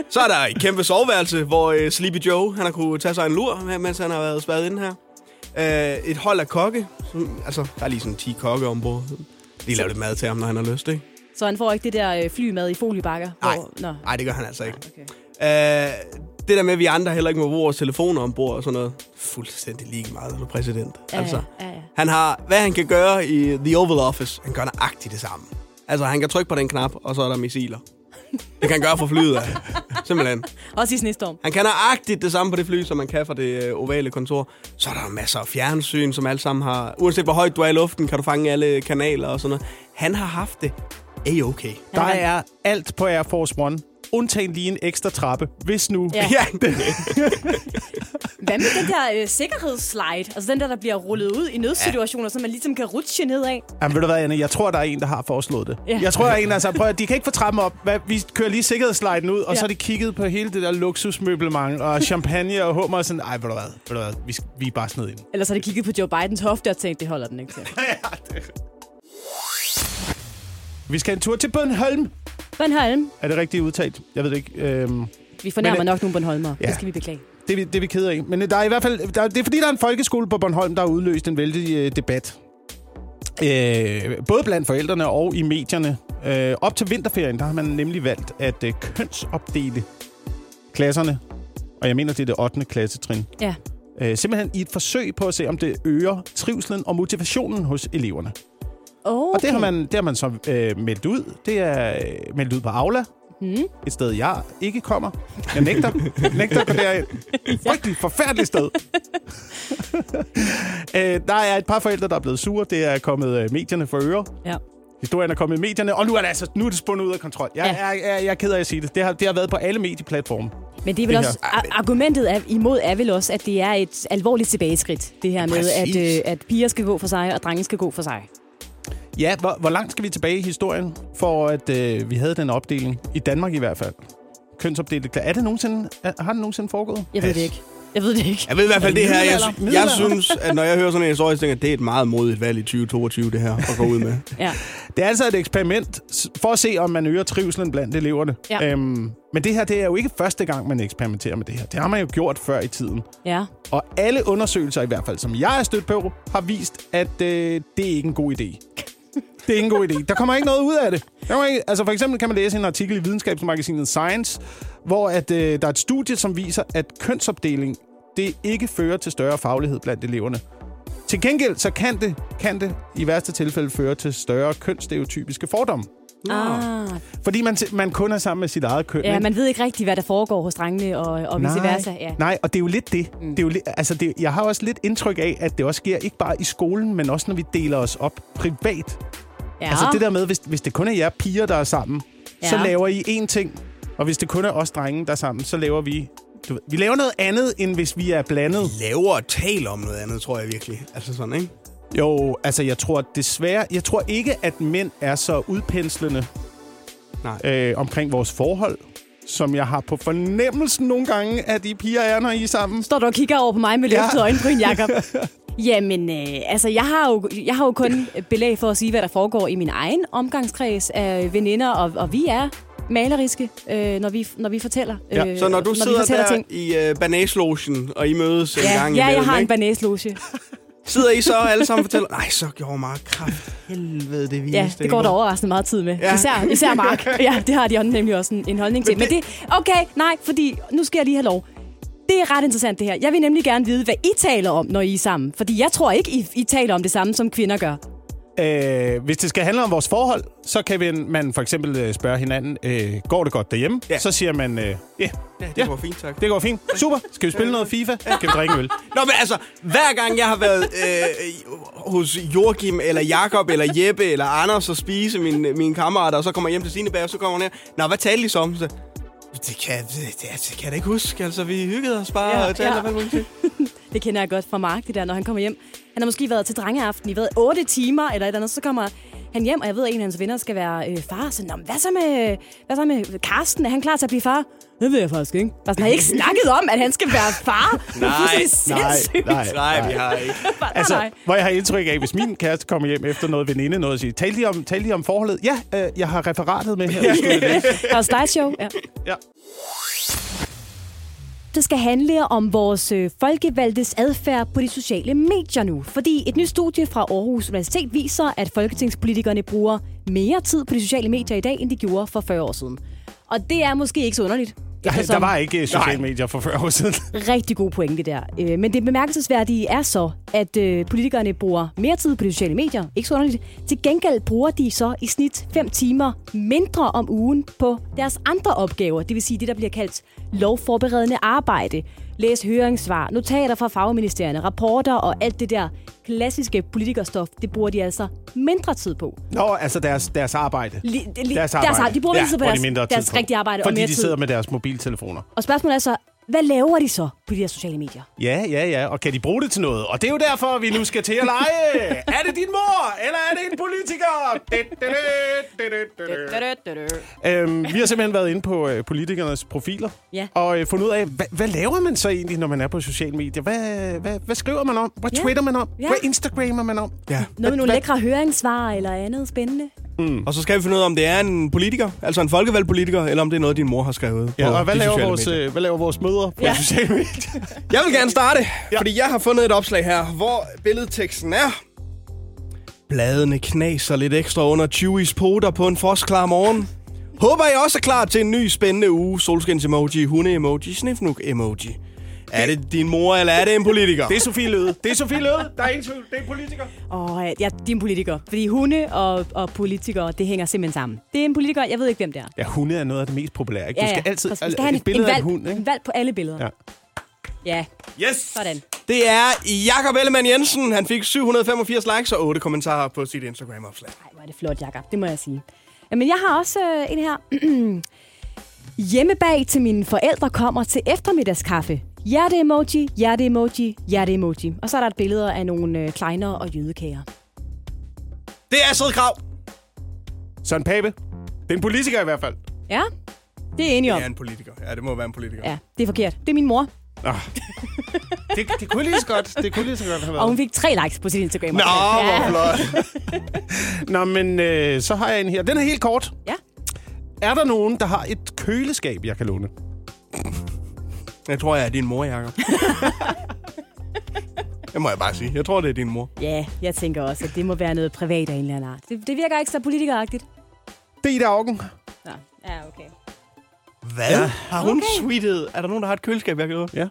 Så er der et kæmpe soveværelse, hvor uh, Sleepy Joe han har kunne tage sig en lur, mens han har været spadet inde her. Uh, et hold af kokke. Som, altså, der er lige sådan 10 kokke ombord. De laver lidt mad til ham, når han har lyst, ikke? Så han får ikke det der øh, flymad i foliebakker? Nej, Hvor, nå. nej, det gør han altså ikke. Okay. Uh, det der med, at vi andre heller ikke må bruge vores telefoner ombord og sådan noget. Fuldstændig lige meget, du er præsident. Ja, altså, ja, ja. Han har, hvad han kan gøre i The Oval Office, han gør nøjagtigt det samme. Altså, han kan trykke på den knap, og så er der missiler. Det kan han gøre fra flyet af. Simpelthen. Også i snestorm. Han kan nøjagtigt det samme på det fly, som man kan fra det øh, ovale kontor. Så er der masser af fjernsyn, som alle sammen har... Uanset hvor højt du er i luften, kan du fange alle kanaler og sådan noget. Han har haft det. A-okay. Der er alt på Air Force One. Undtagen lige en ekstra trappe, hvis nu... Ja. Ja, det, Hvad med den der øh, sikkerhedsslide? Altså den der, der bliver rullet ud i nødsituationer, så man ligesom kan rutsche nedad. Jamen, ved du hvad, Anne? Jeg tror, der er en, der har foreslået det. Ja. Jeg tror, der er en, der sagde, prøv at de kan ikke få trappen op. Hvad, vi kører lige sikkerhedssliden ud, og Ja. så har de kigget på hele det der luksusmøblement og champagne og hummer og sådan, ej, ved du hvad, ved du hvad vi, vi er bare sned ind. Ellers har de kigget på Joe Bidens hofte og tænkt, det holder den ikke til. Vi skal en tur til Bornholm. Bornholm. Er det rigtigt udtalt? Jeg ved det ikke. Øhm, Vi fornærmer Men, nok nogle Bornholmer. ja. Det skal vi beklage. det, vi- det er vi ked af. Men der er i hvert fald, der, det er fordi, der er en folkeskole på Bornholm, der har udløst en vældig øh, debat. Øh, både blandt forældrene og i medierne. Øh, op til vinterferien, der har man nemlig valgt at øh, kønsopdele klasserne. Og jeg mener, det er det 8. klassetrin. Ja. Øh, simpelthen i et forsøg på at se, om det øger trivselen og motivationen hos eleverne. Okay. Og det har man, det har man så øh, meldt ud. Det er øh, meldt ud på Aula. Hmm. Et sted, jeg ikke kommer. Jeg nægter. nægter at gå derind. Forfærdeligt sted. øh, der er et par forældre, der er blevet sure. Det er kommet øh, medierne for øre. Ja. Historien er kommet i medierne, og nu er det altså nu er det spundet ud af kontrol. Jeg, Ja. jeg, jeg, jeg er ked af at sige det. Det har, det har været på alle medieplatforme. Men det er vel Det også, ar- argumentet er, imod er vel også, at det er et alvorligt tilbageskridt. Det her med, at, Præcis. øh, at piger skal gå for sig, og drenge skal gå for sig. Ja, hvor, hvor langt skal vi tilbage i historien, for at øh, vi havde den opdeling? I Danmark i hvert fald. Kønsopdelte. Er det nogensinde, er, har det nogensinde foregået? Jeg ved det ikke. Jeg ved det ikke. jeg ved i hvert fald det her. Jeg, jeg Middelalder. synes, at når jeg hører sådan en historie, så tænker jeg, at det er et meget modigt valg i 2022, det her, at gå ud med. Ja. Det er altså et eksperiment for at se, om man øger trivselen blandt eleverne. Ja. Øhm, men det her, det er jo ikke første gang, man eksperimenterer med det her. Det har man jo gjort før i tiden. ja. Og alle undersøgelser, i hvert fald som jeg er stødt på, har vist, at øh, det er ikke en god idé. Det er ikke en god idé. Der kommer ikke noget ud af det. Der kommer ikke, altså for eksempel kan man læse en artikel i videnskabsmagasinet Science, hvor at, øh, der er et studie, som viser, at kønsopdeling det ikke fører til større faglighed blandt eleverne. Til gengæld så kan det, kan det i værste tilfælde føre til større kønsstereotypiske fordomme. Ah. Fordi man, man kun er sammen med sit eget køn. Ja, ikke? man ved ikke rigtigt, hvad der foregår hos drengene og, og vice versa. Ja. Nej, og det er jo lidt det. Mm. det, er jo lidt, altså det jeg har også lidt indtryk af, at det også sker ikke bare i skolen, men også når vi deler os op privat. Ja. Altså det der med, hvis, hvis det kun er jer piger, der er sammen, ja. så Ja. laver I én ting. Og hvis det kun er os drenge, der er sammen, så laver vi... Du ved, vi laver noget andet, end hvis vi er blandet. Laver og taler om noget andet, tror jeg virkelig. Altså sådan, ikke? Jo, altså jeg tror desværre... Jeg tror ikke, at mænd er så udpenslende Nej. øh, omkring vores forhold, som jeg har på fornemmelsen nogle gange, at de piger er, når I er sammen. Står du og kigger over på mig med Ja. løftede øjenbryn, Jacob? Jamen, øh, altså, jeg har, jo, jeg har jo kun belæg for at sige, hvad der foregår i min egen omgangskreds af veninder, og, og vi er maleriske, øh, når, vi, når vi fortæller. Ja. Øh, Så når du vi sidder der i uh, banaslogen, og I mødes en Ja, gang ja, imellem, jeg har en ikke? banæsloge. sidder I så alle sammen og fortæller, nej, så gjorde Mark kraft helvede det viste. Ja, det går der overraskende meget tid med. Ja. Ja. Især, især Mark. Ja, det har de nemlig også en, en holdning til. Men det, okay, nej, fordi nu skal jeg lige have lov. Det er ret interessant det her. Jeg vil nemlig gerne vide, hvad I taler om, når I er sammen. Fordi jeg tror ikke, I, I taler om det samme, som kvinder gør. Øh, hvis det skal handle om vores forhold, så kan vi, man for eksempel øh, spørge hinanden, øh, går det godt derhjemme? Ja. Så siger man, øh, ja, Ja, det Ja. går fint, tak. det går fint. Super. Skal vi spille noget FIFA? Skal vi drikke øl? Nå, men altså, hver gang jeg har været øh, hos Joachim, eller Jakob eller Jeppe, eller Anders og spise mine, mine kammerater, og så kommer jeg hjem til sine bag, og så kommer hun her. Nå, hvad talte I så om? Så, det kan, det, det, det kan jeg da ikke huske. Altså, vi hyggede os bare Ja, og talte ja. om alt muligt. Det kender jeg godt fra Mark, det der, når han kommer hjem. Han har måske været til drengeaften i hvad, 8 timer eller et eller andet, så kommer han hjem, og jeg ved, at en af hans venner skal være øh, far. Så, Nå, hvad så med, hvad så med Karsten? Er han klar til at blive far? Det ved jeg faktisk ikke. Han har ikke snakket om, at han skal være far. Er nej, sindssygt. nej. Nej, vi har ikke. Nej, Altså, nej. hvor jeg har indtryk af, hvis min kæreste kommer hjem efter noget veninde, noget og siger, talte I om, talte I om forholdet? Ja, øh, jeg har referatet med her. Skal vi læse? Og slideshow, ja. Ja. Det skal handle om vores øh, folkevalgtes adfærd på de sociale medier nu. Fordi et nyt studie fra Aarhus Universitet viser, at folketingspolitikerne bruger mere tid på de sociale medier i dag, end de gjorde for 40 år siden. Og det er måske ikke så underligt. Der, der eftersom- var ikke øh, sociale medier for 40 år siden. rigtig god pointe der. Øh, Men det bemærkelsesværdige er så, at øh, politikerne bruger mere tid på de sociale medier. Ikke så underligt. Til gengæld bruger de så i snit 5 timer mindre om ugen på deres andre opgaver. Det vil sige det, der bliver kaldt lovforberedende arbejde. Læs høringssvar, notater fra fagministerierne, rapporter og alt det der klassiske politikerstof, det bruger de altså mindre tid på. Nå, altså deres, deres arbejde. Li- li- Deres deres arbejde. arbejde. De bruger mindre tid på deres, de tid deres på. rigtige arbejde Fordi og mere de tid. sidder med deres mobiltelefoner. Og spørgsmålet er så, hvad laver de så på de her sociale medier? Ja, ja, ja. Og kan de bruge det til noget? Og det er jo derfor, vi nu skal til at lege. er det din mor, eller er det en politiker? Øhm, vi har simpelthen været inde på øh, politikernes profiler. Ja. Og øh, fundet ud af, hvad, hvad laver man så egentlig, når man er på sociale medier? Hvad, hvad, hvad skriver man om? Hvad Ja. twitter man om? Ja. Hvad instagrammer man om? Ja. Noget med nogle lækre høringssvar eller andet spændende? Og så skal vi finde ud af, om det er en politiker, altså en folkevalgt politiker, eller om det er noget, din mor har skrevet Ja, på og hvad de laver, vores, medier. øh, hvad laver vores mødre på Ja. sociale medier? Jeg vil gerne starte, Ja. fordi jeg har fundet et opslag her, hvor billedteksten er... Bladene knaser lidt ekstra under Chewies poter på en fosklar morgen. Håber I også er klar til en ny spændende uge. Solskins-emoji, hunde-emoji, snifnuk-emoji. Er det din mor, eller er det en politiker? Det er Sofie Løde. Det er Sofie Løde. Der er ingen tvivl. Det er en politiker. Åh, ja, ja, de er en politiker. Fordi hunde og, og politikere, det hænger simpelthen sammen. Det er en politiker, jeg ved ikke, hvem det er. Ja, hunde er noget af det mest populære. Ikke? Du skal altid Præcis. Vi skal have et billede en, af valg, en hund. Ikke? en valg på alle billeder. Ja. Ja, Yes! sådan. Det er Jakob Ellemann Jensen. Han fik 785 likes og 8 kommentarer på sit Instagram-opslag. Ej, hvor er det flot, Jakob. Det må jeg sige. Jamen, jeg har også øh, en her. Hjemmebag til mine forældre kommer til eftermiddagskaffe. Hjerte-emoji, hjerte-emoji, hjerte-emoji. Og så er der et billede af nogle øh, kleiner og jødekager. Det er Astrid Krav. Søren Pape. Det er en politiker i hvert fald. Ja, det er jeg enig om. Det er en politiker. Ja, det må være en politiker. Ja, det er forkert. Det er min mor. Ah. Det, det kunne lige så godt. Det kunne lige så godt have Og været. hun fik tre likes på sit Instagram. Nå, hvor flot. Nå, men øh, så har jeg en her. Den er helt kort. Ja. Er der nogen, der har et køleskab, jeg kan låne? Jeg tror, jeg er din mor, Jacob. det må jeg bare sige. Jeg tror, det er din mor. Ja, jeg tænker også, at det må være noget privat af en eller anden art. Det, det virker ikke så politikeragtigt. Det er Ida Augen. Nå, ja, okay. Hvad? Ja. Har hun okay. sweetet? Er der nogen, der har et køleskab, jeg kan? Ja.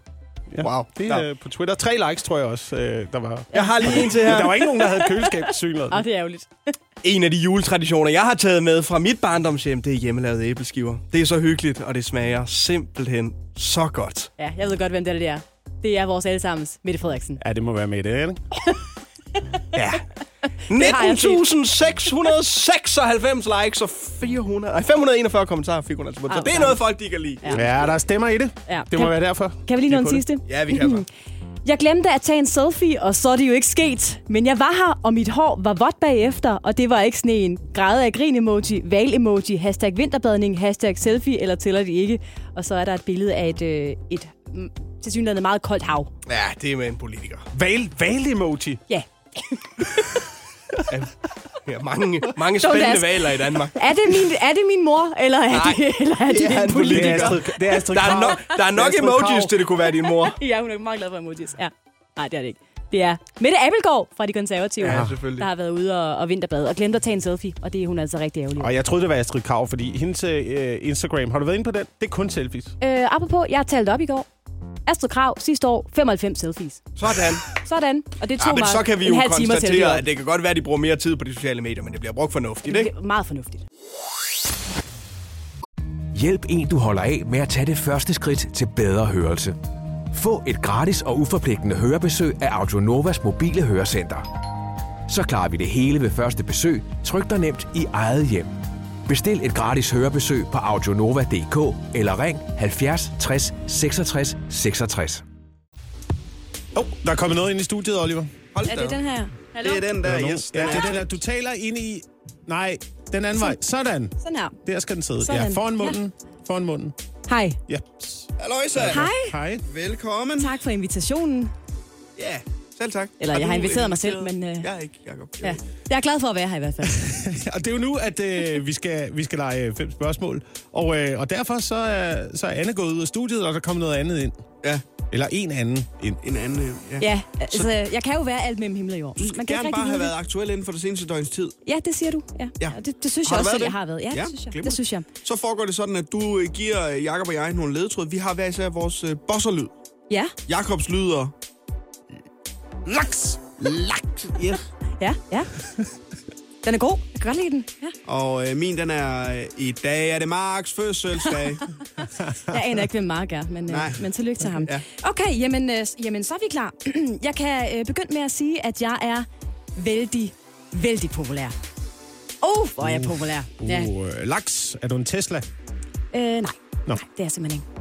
Ja. Wow. Det er øh, på Twitter. Tre likes, tror jeg også, øh, der var. Jeg har lige en til Men der her. var ikke nogen, der havde et køleskab til synligheden. Åh, det er ærgerligt. En af de juletraditioner, jeg har taget med fra mit barndomshjem, det er hjemmelavede æbleskiver. Det er så hyggeligt, og det smager simpelthen så godt. Ja, jeg ved godt, hvem det er, det er. Det er vores allesammens Mette Frederiksen. Ja, det må være det, ikke? Ja. Har jeg set. 19.696 likes og 400, nej, 541 kommentarer fik hun altså på. Så det er noget, folk de kan lide. Ja. Ja, der stemmer i det. Ja. Det må kan, være derfor. kan vi lige nå er en sidste? Ja, vi kan. Jeg glemte at tage en selfie, og så er det jo ikke sket. Men jeg var her, og mit hår var vådt bagefter, og det var ikke sådan en græde af grin-emoji, val-emoji, hashtag vinterbadning, hashtag selfie, eller tæller de ikke. Og så er der et billede af et, øh, et mm, tilsyneladende meget koldt hav. Ja, det er med en politiker. Val, val emoji. Ja. Ja, mange, mange spændende valer i Danmark. Er det min, er det min mor, eller er Nej, det, eller er det, det er en politiker? Det er Astrid, det er Astrid Der er, nok, der er nok Astrid emojis til, det kunne være din mor. Ja, hun er meget glad for emojis. Ja. Nej, det er det ikke. Det er Mette Abelgaard fra De Konservative, Ja, selvfølgelig. der har været ude og, og vinterbade og glemt at tage en selfie, og det er hun altså rigtig ærgerlig. Og jeg troede, det var Astrid Krav, fordi hendes øh, Instagram, har du været inde på den? Det er kun selfies. Øh, apropos, jeg talte op i går. Astrid Krav sidste år, 95 selfies. Sådan. Sådan. Og det tog Ja, men mig så kan vi jo konstatere, at det kan godt være, at de bruger mere tid på de sociale medier, men det bliver brugt fornuftigt, ikke? Det er meget fornuftigt. Hjælp en, du holder af med at tage det første skridt til bedre hørelse. Få et gratis og uforpligtende hørebesøg af Audionovas mobile hørecenter. Så klarer vi det hele ved første besøg, tryk dig nemt i eget hjem. Bestil et gratis hørebesøg på audionova.dk eller ring 70 60 66 66. Åh, oh, der er kommet noget ind i studiet, Oliver. Hold Er det den her? Hallo? Det er den Der er yes. Ja, det er den der. Du taler ind i... Nej, den anden vej. Sådan. Sådan her. Der skal den sidde. Sådan. Ja, foran munden. Foran munden. Hej. Ja. Halløjsa. Hej. Hej. Velkommen. Tak for invitationen. Ja, selv tak. Eller, Har jeg har inviteret mig selv, men, øh, Jeg er ikke, Jacob. Ja. Jeg er glad for at være her i hvert fald. Og det er jo nu, at øh, vi, skal, vi skal lege fem spørgsmål. Og, øh, og derfor så er, så er Anne gået ud af studiet, og der kommer noget andet ind. Ja, Eller en anden ind. en anden. øh, Ja. Ja, altså, jeg kan jo være alt mellem himmel og jord. Du skal Man kan gerne ikke bare have været aktuel inden for det seneste døgns tid. Ja, det siger du. Ja. Ja. Og det, det synes Har jeg også, at jeg det? har været. Ja, Ja, det synes jeg. Det synes jeg. Så foregår det sådan, at du øh, giver øh, Jakob og jeg nogle ledetråd. Vi har hver især vores øh, bosserlyd. Ja, Jakobs lyder... Laks! Laks! Yes. ja, ja. Den er god. Jeg kan godt lide den. Ja. Og øh, min, den er... Øh, I dag er det Marks fødselsdag. Jeg aner ikke, hvem Mark er, men, Nej. øh, men tillykke til ham. Ja. Okay, jamen, øh, jamen så er vi klar. jeg kan øh, begynde med at sige, at jeg er vældig, vældig populær. Oh, hvor er jeg populær. Ja. Uh, laks. Er du en Tesla? Øh, nej. Nå. nej, det er jeg simpelthen ikke.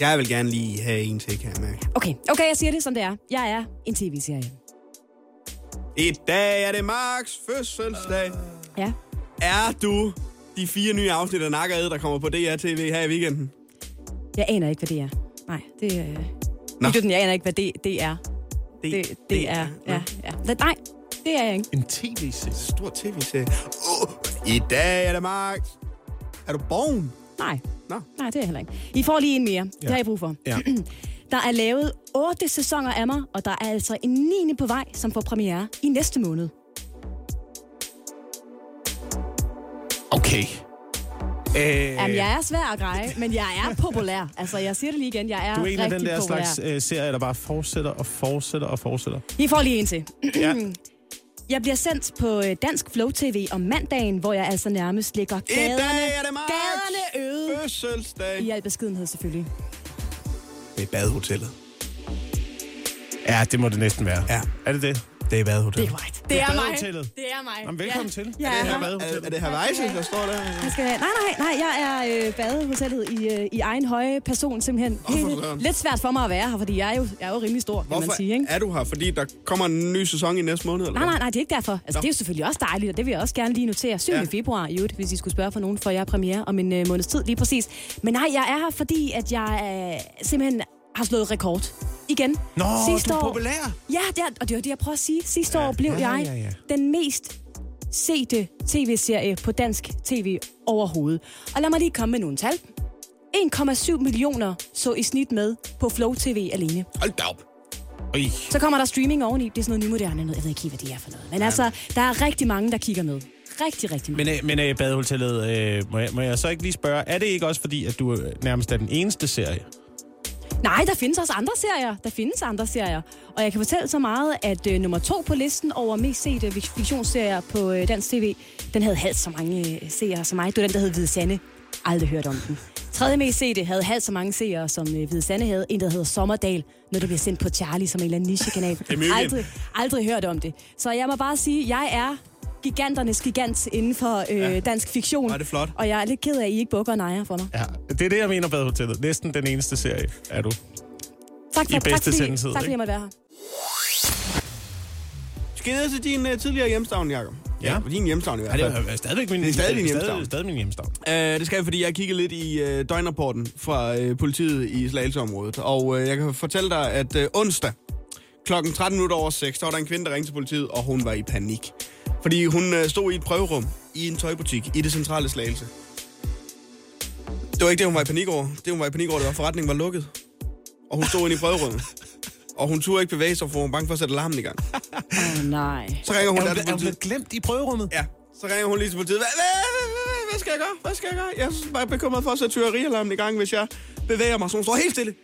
jeg vil gerne lige have en til, kan jeg mærke. Okay, okay, jeg siger det, som det er. Jeg er en tv-serie. I dag er det Marks fødselsdag. Ja. Er du de fire nye afsnit af Nakkered, der kommer på DR-TV her i weekenden? Jeg aner ikke, hvad det er. Nej, det er... Nå. Nå. Jeg aner ikke, hvad det, det er. Det, det er... Ja, ja. Det- Nej, det er jeg ikke. En tv-serie? Stor tv-serie. Oh, I dag er det Marks. Er du born? Nej. Nå. Nej, det er jeg heller ikke. I får lige en mere. Det Ja. har jeg brug for. Ja. Der er lavet otte sæsoner af mig, og der er altså en 9. på vej, som får premiere i næste måned. Okay. Øh, Jamen, jeg er svær at greje, men jeg er populær. Altså, jeg siger det lige igen. Jeg er du er en af den der populær. slags øh, serier, der bare fortsætter og fortsætter og fortsætter. I får lige en til. Ja. Jeg bliver sendt på øh, Dansk Flow TV om mandagen, hvor jeg altså nærmest ligger I gaderne, dag er det Marks gaderne øde. fødselsdag. I al beskedenhed selvfølgelig. Er badehotellet. Ja, det må det næsten være. Ja. Er det det? Det er Det badehotellet. er korrekt. Det er mig. Det er mig. Jamen, velkommen til. Ja, Er det her ja. badehotellet? Er, er det Hawaii, der står der? Jeg skal, nej, nej, nej, jeg er øh, badehotellet i, øh, i egen høje person, simpelthen. Helt, lidt svært for mig at være her, fordi jeg er jo, jeg er jo rimelig stor, kan Hvorfor man sige. Ikke? er du her? Fordi der kommer en ny sæson i næste måned, eller Nej, nej, nej, det er ikke derfor. Altså, Nå. det er jo selvfølgelig også dejligt, og det vil jeg også gerne lige notere. 7. Ja. Ja. februar i øvrigt, hvis I skulle spørge for nogen, for jeg er premiere om en øh, måneds tid lige præcis. Men nej, jeg er her, fordi at jeg øh, simpelthen har slået rekord. Igen. Nå, Sidste du er år- populær. Ja, det er, og det var det, jeg prøver at sige. Sidste Ja, år blev ja, jeg ja, ja. den mest sete tv-serie på dansk tv overhovedet. Og lad mig lige komme med nogle tal. 1,7 millioner så i snit med på Flow TV alene. Hold da op. Øj. Så kommer der streaming oveni. Det er sådan noget nymoderne noget. Jeg ved ikke, helt, hvad det er for noget. Men altså, der er rigtig mange, der kigger med. Rigtig, rigtig mange. Men, øh, men øh, badehotellet, øh, må, jeg, må jeg så ikke lige spørge, er det ikke også fordi, at du nærmest er den eneste serie? Nej, der findes også andre serier. Der findes andre serier. Og jeg kan fortælle så meget, at øh, nummer to på listen over mest sete fiktionsserier på øh, dansk tv, den havde halvt så mange øh, seere som mig. Det var den, der hed Hvide Sande. Aldrig hørt om den. Tredje mest sete havde halvt så mange seere, som øh, Hvide Sande havde. En, der hedder Sommerdal, når det bliver sendt på Charlie som en eller anden nichekanal. Aldrig, aldrig hørt om det. Så jeg må bare sige, jeg er giganternes gigant inden for øh, Ja. dansk fiktion. Er det flot. Og jeg er lidt ked af, at I ikke bukker og nejer for mig. Ja, det er det, jeg mener badehotellet. Næsten den eneste serie er du. Tak, I for, bedste tak, fordi, sendetid, tak fordi jeg måtte være her. Skal jeg ned til din uh, tidligere hjemstavn, Jacob? Ja. Din hjemstavn i hvert Ja, fald. det er stadigvæk min, Det er stadig stadig, hjemstavn. stadig min hjemstavn. Uh, det skal jeg, fordi jeg kiggede lidt i uh, døgnrapporten fra uh, politiet i Slagelseområdet. Og uh, jeg kan fortælle dig, at uh, onsdag klokken 13 minutter over 6, der var der en kvinde, der ringte til politiet, og hun var i panik. Fordi hun øh, stod i et prøverum i en tøjbutik i det centrale Slagelse. Det var ikke det, hun var i panik over. Det, hun var i panik over, det var, at forretningen var lukket. Og hun stod inde i prøverummet. Og hun turde ikke bevæge sig, for hun var bange for at sætte alarmen i gang. Åh, oh, nej. Så ringer hun Er der hun, er hun blevet glemt i prøverummet? Ja, så ringer hun lige til politiet. Hvad, hvad, hvad, skal jeg gøre? Hvad skal jeg gøre? Jeg er bare bekymret for at sætte tyverialarmen i gang, hvis jeg bevæger mig. Så hun står helt stille.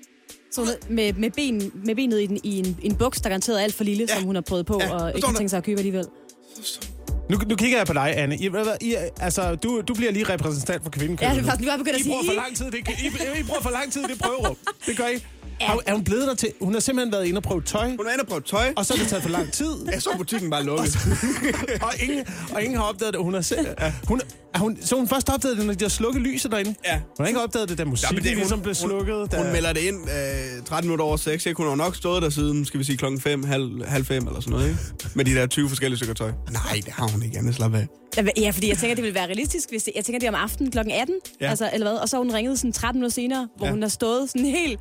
Så hun, med, med, ben, med benet i, den, i en, en buks, der garanteret er alt for lille, Ja. som hun har prøvet på, Ja, og ikke tænkt sig at købe alligevel. Nu, nu kigger jeg på dig, Anne. I, I, altså, du, du bliver lige repræsentant for kvindenkøbet. Ja, det er faktisk, nu er jeg begyndt at I sige, bruger for I, lang tid. Det, I, I bruger for lang tid i det prøverum. Det gør I. Ja. Er hun blevet der til? Hun har simpelthen været inde og prøve tøj, Hun er inde og prøve tøj. og så er det taget for lang tid. Ja, så er butikken bare lukket. og, ingen, og ingen har opdaget det. Hun har selv, hun, er hun, så hun først opdaget det, når de har slukket lyset derinde? Ja. Hun har ikke opdaget det, da musikken ja, det- ligesom hun- blev slukket. Da, Hun melder det ind øh, 13 minutter over 6. Ikke? Hun har nok stået der siden, skal vi sige, klokken 5, halv, halv 5 eller sådan noget. Ikke? Med de der 20 forskellige stykker tøj. Nej, det har hun ikke. Anne, slap af. Ja, fordi jeg tænker, det ville være realistisk, hvis det, jeg tænker, det er om aftenen kl. 18, Ja. ja. altså, eller hvad, og så har hun ringet sådan 13 minutter senere, hvor Ja. ja. hun har stået sådan helt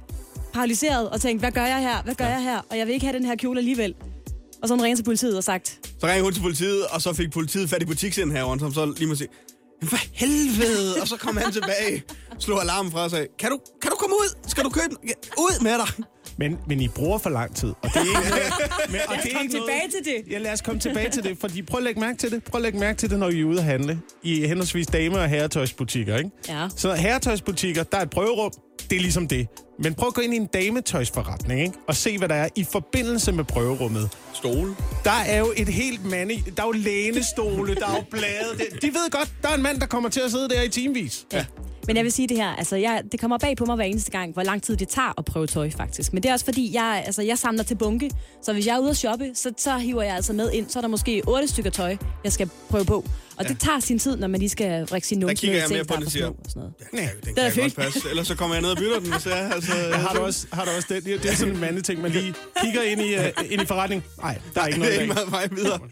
paralyseret og tænkt, hvad gør jeg her, hvad gør ja. jeg her, og jeg vil ikke have den her kjole alligevel. Og så ringet til politiet og sagt, Så ringer hun til politiet, og så fik politiet fat i butiksindhaveren, som så lige må sige, "Jamen, for helvede! Og så kom han tilbage, slog alarmen fra og sagde, kan du, kan du komme ud? Skal du købe den? Ud med dig! men, men I bruger for lang tid. Og det er ikke noget, men, og lad os det er komme ikke noget- tilbage til det. Ja, lad os komme tilbage til det, fordi prøv at lægge mærke til det. Prøv at lægge mærke til det, når I er ude at handle i henholdsvis dame- og herretøjsbutikker, ikke? Ja. Så herretøjsbutikker, der er et prøverum, det er ligesom det. Men prøv at gå ind i en dametøjsforretning, ikke? Og se, hvad der er i forbindelse med prøverummet. Stole. Der er jo et helt mand i, Der er jo lænestole, der er jo blade. De ved godt, der er en mand, der kommer til at sidde der i timevis. Ja. Men jeg vil sige det her, altså jeg, det kommer bag på mig hver eneste gang, hvor lang tid det tager at prøve tøj faktisk. Men det er også fordi, jeg, altså, jeg samler til bunke, så hvis jeg er ude at shoppe, så, så hiver jeg altså med ind. Så er der måske otte stykker tøj, jeg skal prøve på. Og ja. det tager sin tid, når man lige skal række sin Der numse kigger ned jeg ting, mere på er den siger, og sådan noget. Ja, den er kan jeg godt passe. Ellers så kommer jeg ned og bytter den, hvis jeg. Altså, Har du også, har du også det? Det er sådan en mandeting, man lige kigger ind i, uh, ind i forretning. Nej, der er ikke Det noget er ikke meget vej videre.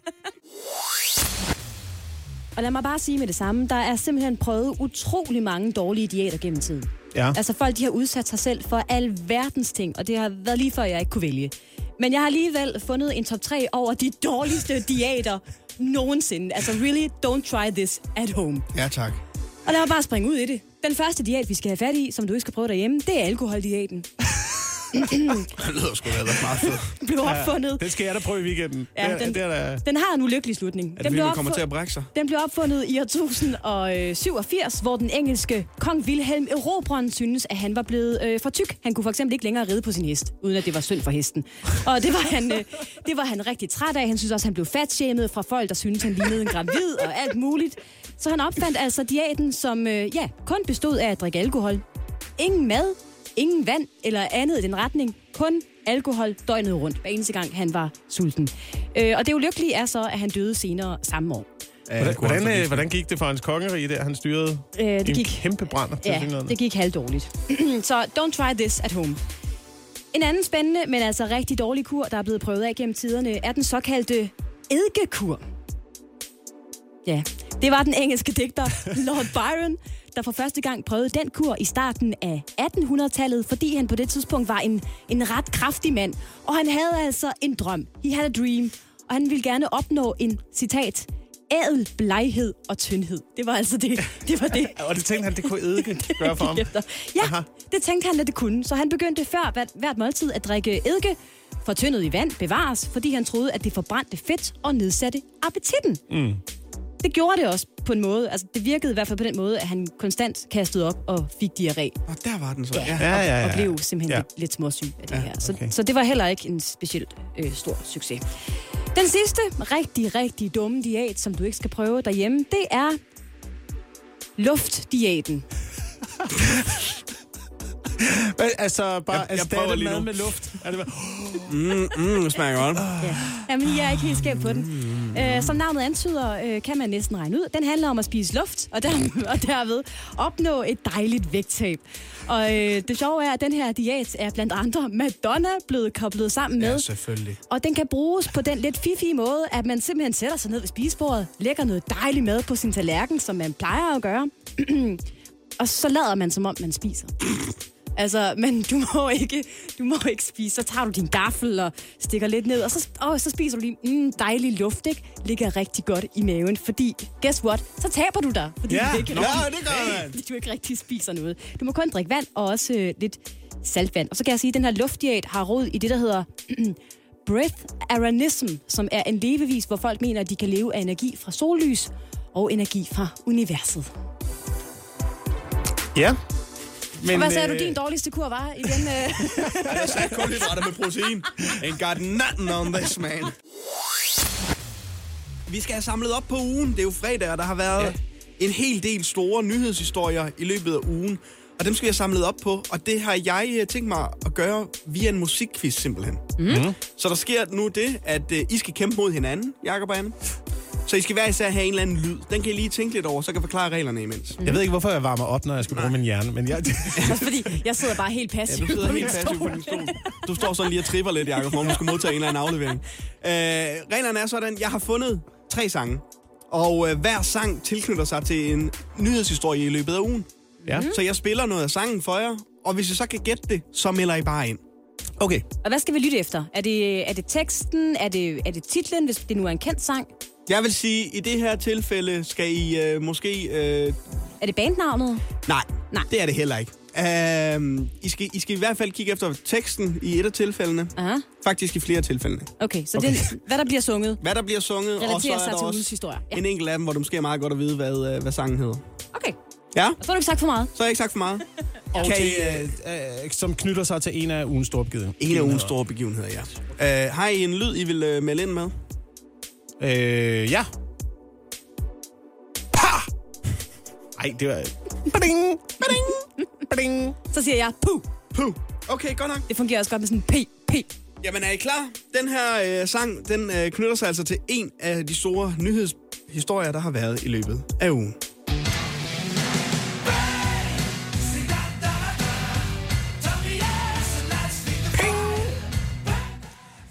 Og lad mig bare sige med det samme, der er simpelthen prøvet utrolig mange dårlige diæter gennem tiden. Ja. Altså folk, de har udsat sig selv for alverdens ting, og det har været lige før, jeg ikke kunne vælge. Men jeg har alligevel fundet en top 3 over de dårligste diæter nogensinde. Altså really, don't try this at home. Ja, tak. Og lad mig bare springe ud i det. Den første diæt, vi skal have fat i, som du ikke skal prøve derhjemme, det er alkoholdiæten. Det lyder sgu da meget fedt. Den blev opfundet. Det skal jeg da prøve i weekenden. Ja, det, den- det er da... Den har en ulykkelig slutning. Er det Den blev, kommer til at brække sig? den blev opfundet i år 1087, hvor den engelske kong Wilhelm Erobreren synes, at han var blevet øh, for tyk. Han kunne for eksempel ikke længere ride på sin hest, uden at det var synd for hesten. Og det var han, øh, det var han rigtig træt af. Han synes også, at han blev fatshamed fra folk, der synes han lignede en gravid og alt muligt. Så han opfandt altså diæten, som øh, ja, kun bestod af at drikke alkohol. Ingen mad, ingen vand eller andet i den retning. Kun alkohol døgnet rundt, hver eneste gang han var sulten. Øh, og det ulykkelige er så, at han døde senere samme år. Hvordan, hvordan, øh, hvordan gik det for hans kongerige der? Han styrede Øh, det en gik, kæmpe brænder til ja, det gik halvdårligt. så don't try this at home. En anden spændende, men altså rigtig dårlig kur, der er blevet prøvet af gennem tiderne, er den såkaldte eddikekur. Ja, det var den engelske digter Lord Byron, der for første gang prøvede den kur i starten af 1800-tallet, fordi han på det tidspunkt var en, en ret kraftig mand. Og han havde altså en drøm. He had a dream. Og han ville gerne opnå en, citat, ædel bleghed og tyndhed. Det var altså det. Det var det. Og det tænkte han, det kunne eddike gøre for ham. Ja, Aha. det tænkte han, at det kunne. Så han begyndte før hvert, hvert måltid at drikke eddike, fortyndet i vand, bevares, fordi han troede, at det forbrændte fedt og nedsatte appetitten. Mm. Det gjorde det også på en måde. Altså, det virkede i hvert fald på den måde, at han konstant kastede op og fik diarré. Og der var den så. Ja. Ja, ja, ja. Og blev simpelthen Ja. ja. lidt, lidt småsyg af det Ja, her. Så, okay. så det var heller ikke en specielt øh, stor succes. Den sidste rigtig, rigtig dumme diæt, som du ikke skal prøve derhjemme, det er luftdiæten. Men, altså, bare Jeg- jeg erstatte mad nu. med luft. Er det bare... Mm, mm, smager godt. Ja. Jamen, jeg er ikke helt skæv på den. Øh, som navnet antyder, øh, kan man næsten regne ud. Den handler om at spise luft, og, der, og derved opnå et dejligt vægttab. Og øh, det sjove er, at den her diæt er blandt andre Madonna blevet koblet sammen med. Ja, selvfølgelig. Og den kan bruges på den lidt fiffige måde, at man simpelthen sætter sig ned ved spisebordet, lægger noget dejlig mad på sin tallerken, som man plejer at gøre, og så lader man som om, man spiser. Altså, men du må ikke, du må ikke spise. Så tager du din gaffel og stikker lidt ned, og så, åh, så spiser du din mm, dejlige luft, ikke? Ligger rigtig godt i maven, fordi, guess what? Så taber du dig, fordi, Ja, du, ikke ja, rigtig, det gør man. du ikke rigtig spiser noget. Du må kun drikke vand og også øh, lidt saltvand. Og så kan jeg sige, at den her luftdiæt har råd i det, der hedder breath aranism, som er en levevis, hvor folk mener, at de kan leve af energi fra sollys og energi fra universet. Ja. Men, og hvad sagde øh, du, din dårligste kur var igen? Øh? Jeg sagde kulhydrater med protein. Ain't got nothing on this, man. Vi skal have samlet op på ugen. Det er jo fredag, og der har været ja. en hel del store nyhedshistorier i løbet af ugen. Og dem skal vi have samlet op på, og det har jeg øh, tænkt mig at gøre via en musikquiz simpelthen. Mm. Så der sker nu det, at uh, I skal kæmpe mod hinanden, Jakob og Anne. Så I skal hver især have en eller anden lyd. Den kan I lige tænke lidt over, så kan jeg forklare reglerne imens. Jeg ved ikke, hvorfor jeg varmer op, når jeg skal bruge min hjerne, men jeg... Også fordi jeg sidder bare helt Ja, passiv du sidder på helt passiv på din stol. Du står sådan lige og tripper lidt, Jacob, hvor du skal modtage en eller anden aflevering. Øh, reglerne er sådan, jeg har fundet tre sange, og øh, hver sang tilknytter sig til en nyhedshistorie i løbet af ugen. ja. Så jeg spiller noget af sangen for jer, og hvis I så kan gætte det, så melder I bare ind. Okay. Og hvad skal vi lytte efter? Er det, er det teksten? Er det, er det titlen, hvis det nu er en kendt sang? Jeg vil sige, i det her tilfælde skal I øh, måske... Øh, Er det bandnavnet? nej, Nej. det er det heller ikke. Øh, I, skal, I skal i hvert fald kigge efter teksten i et af tilfældene. Aha. Faktisk i flere af tilfældene. Okay, så okay. Det, hvad der bliver sunget, Hvad der bliver sunget, og så relaterer er sig der til også historie. Ja. en enkelt af dem, hvor det måske er meget godt at vide, hvad, øh, hvad sangen hedder. Okay, Ja, og så har du ikke sagt for meget. så har jeg ikke sagt for meget. Og Kan til, øh, øh, øh, som knytter sig til en af ugens store begivenheder. En af ugens store begivenheder, ja. Uh, har I en lyd, I vil uh, melde ind med? Øh, ja. Pa! Ej, det var... Bading! Bading! Bading! Så siger jeg, puh. Puh. Okay, godt nok. Det fungerer også godt med sådan p, p. Jamen, er I klar? Den her uh, sang, den uh, knytter sig altså til en af de store nyhedshistorier, der har været i løbet af ugen.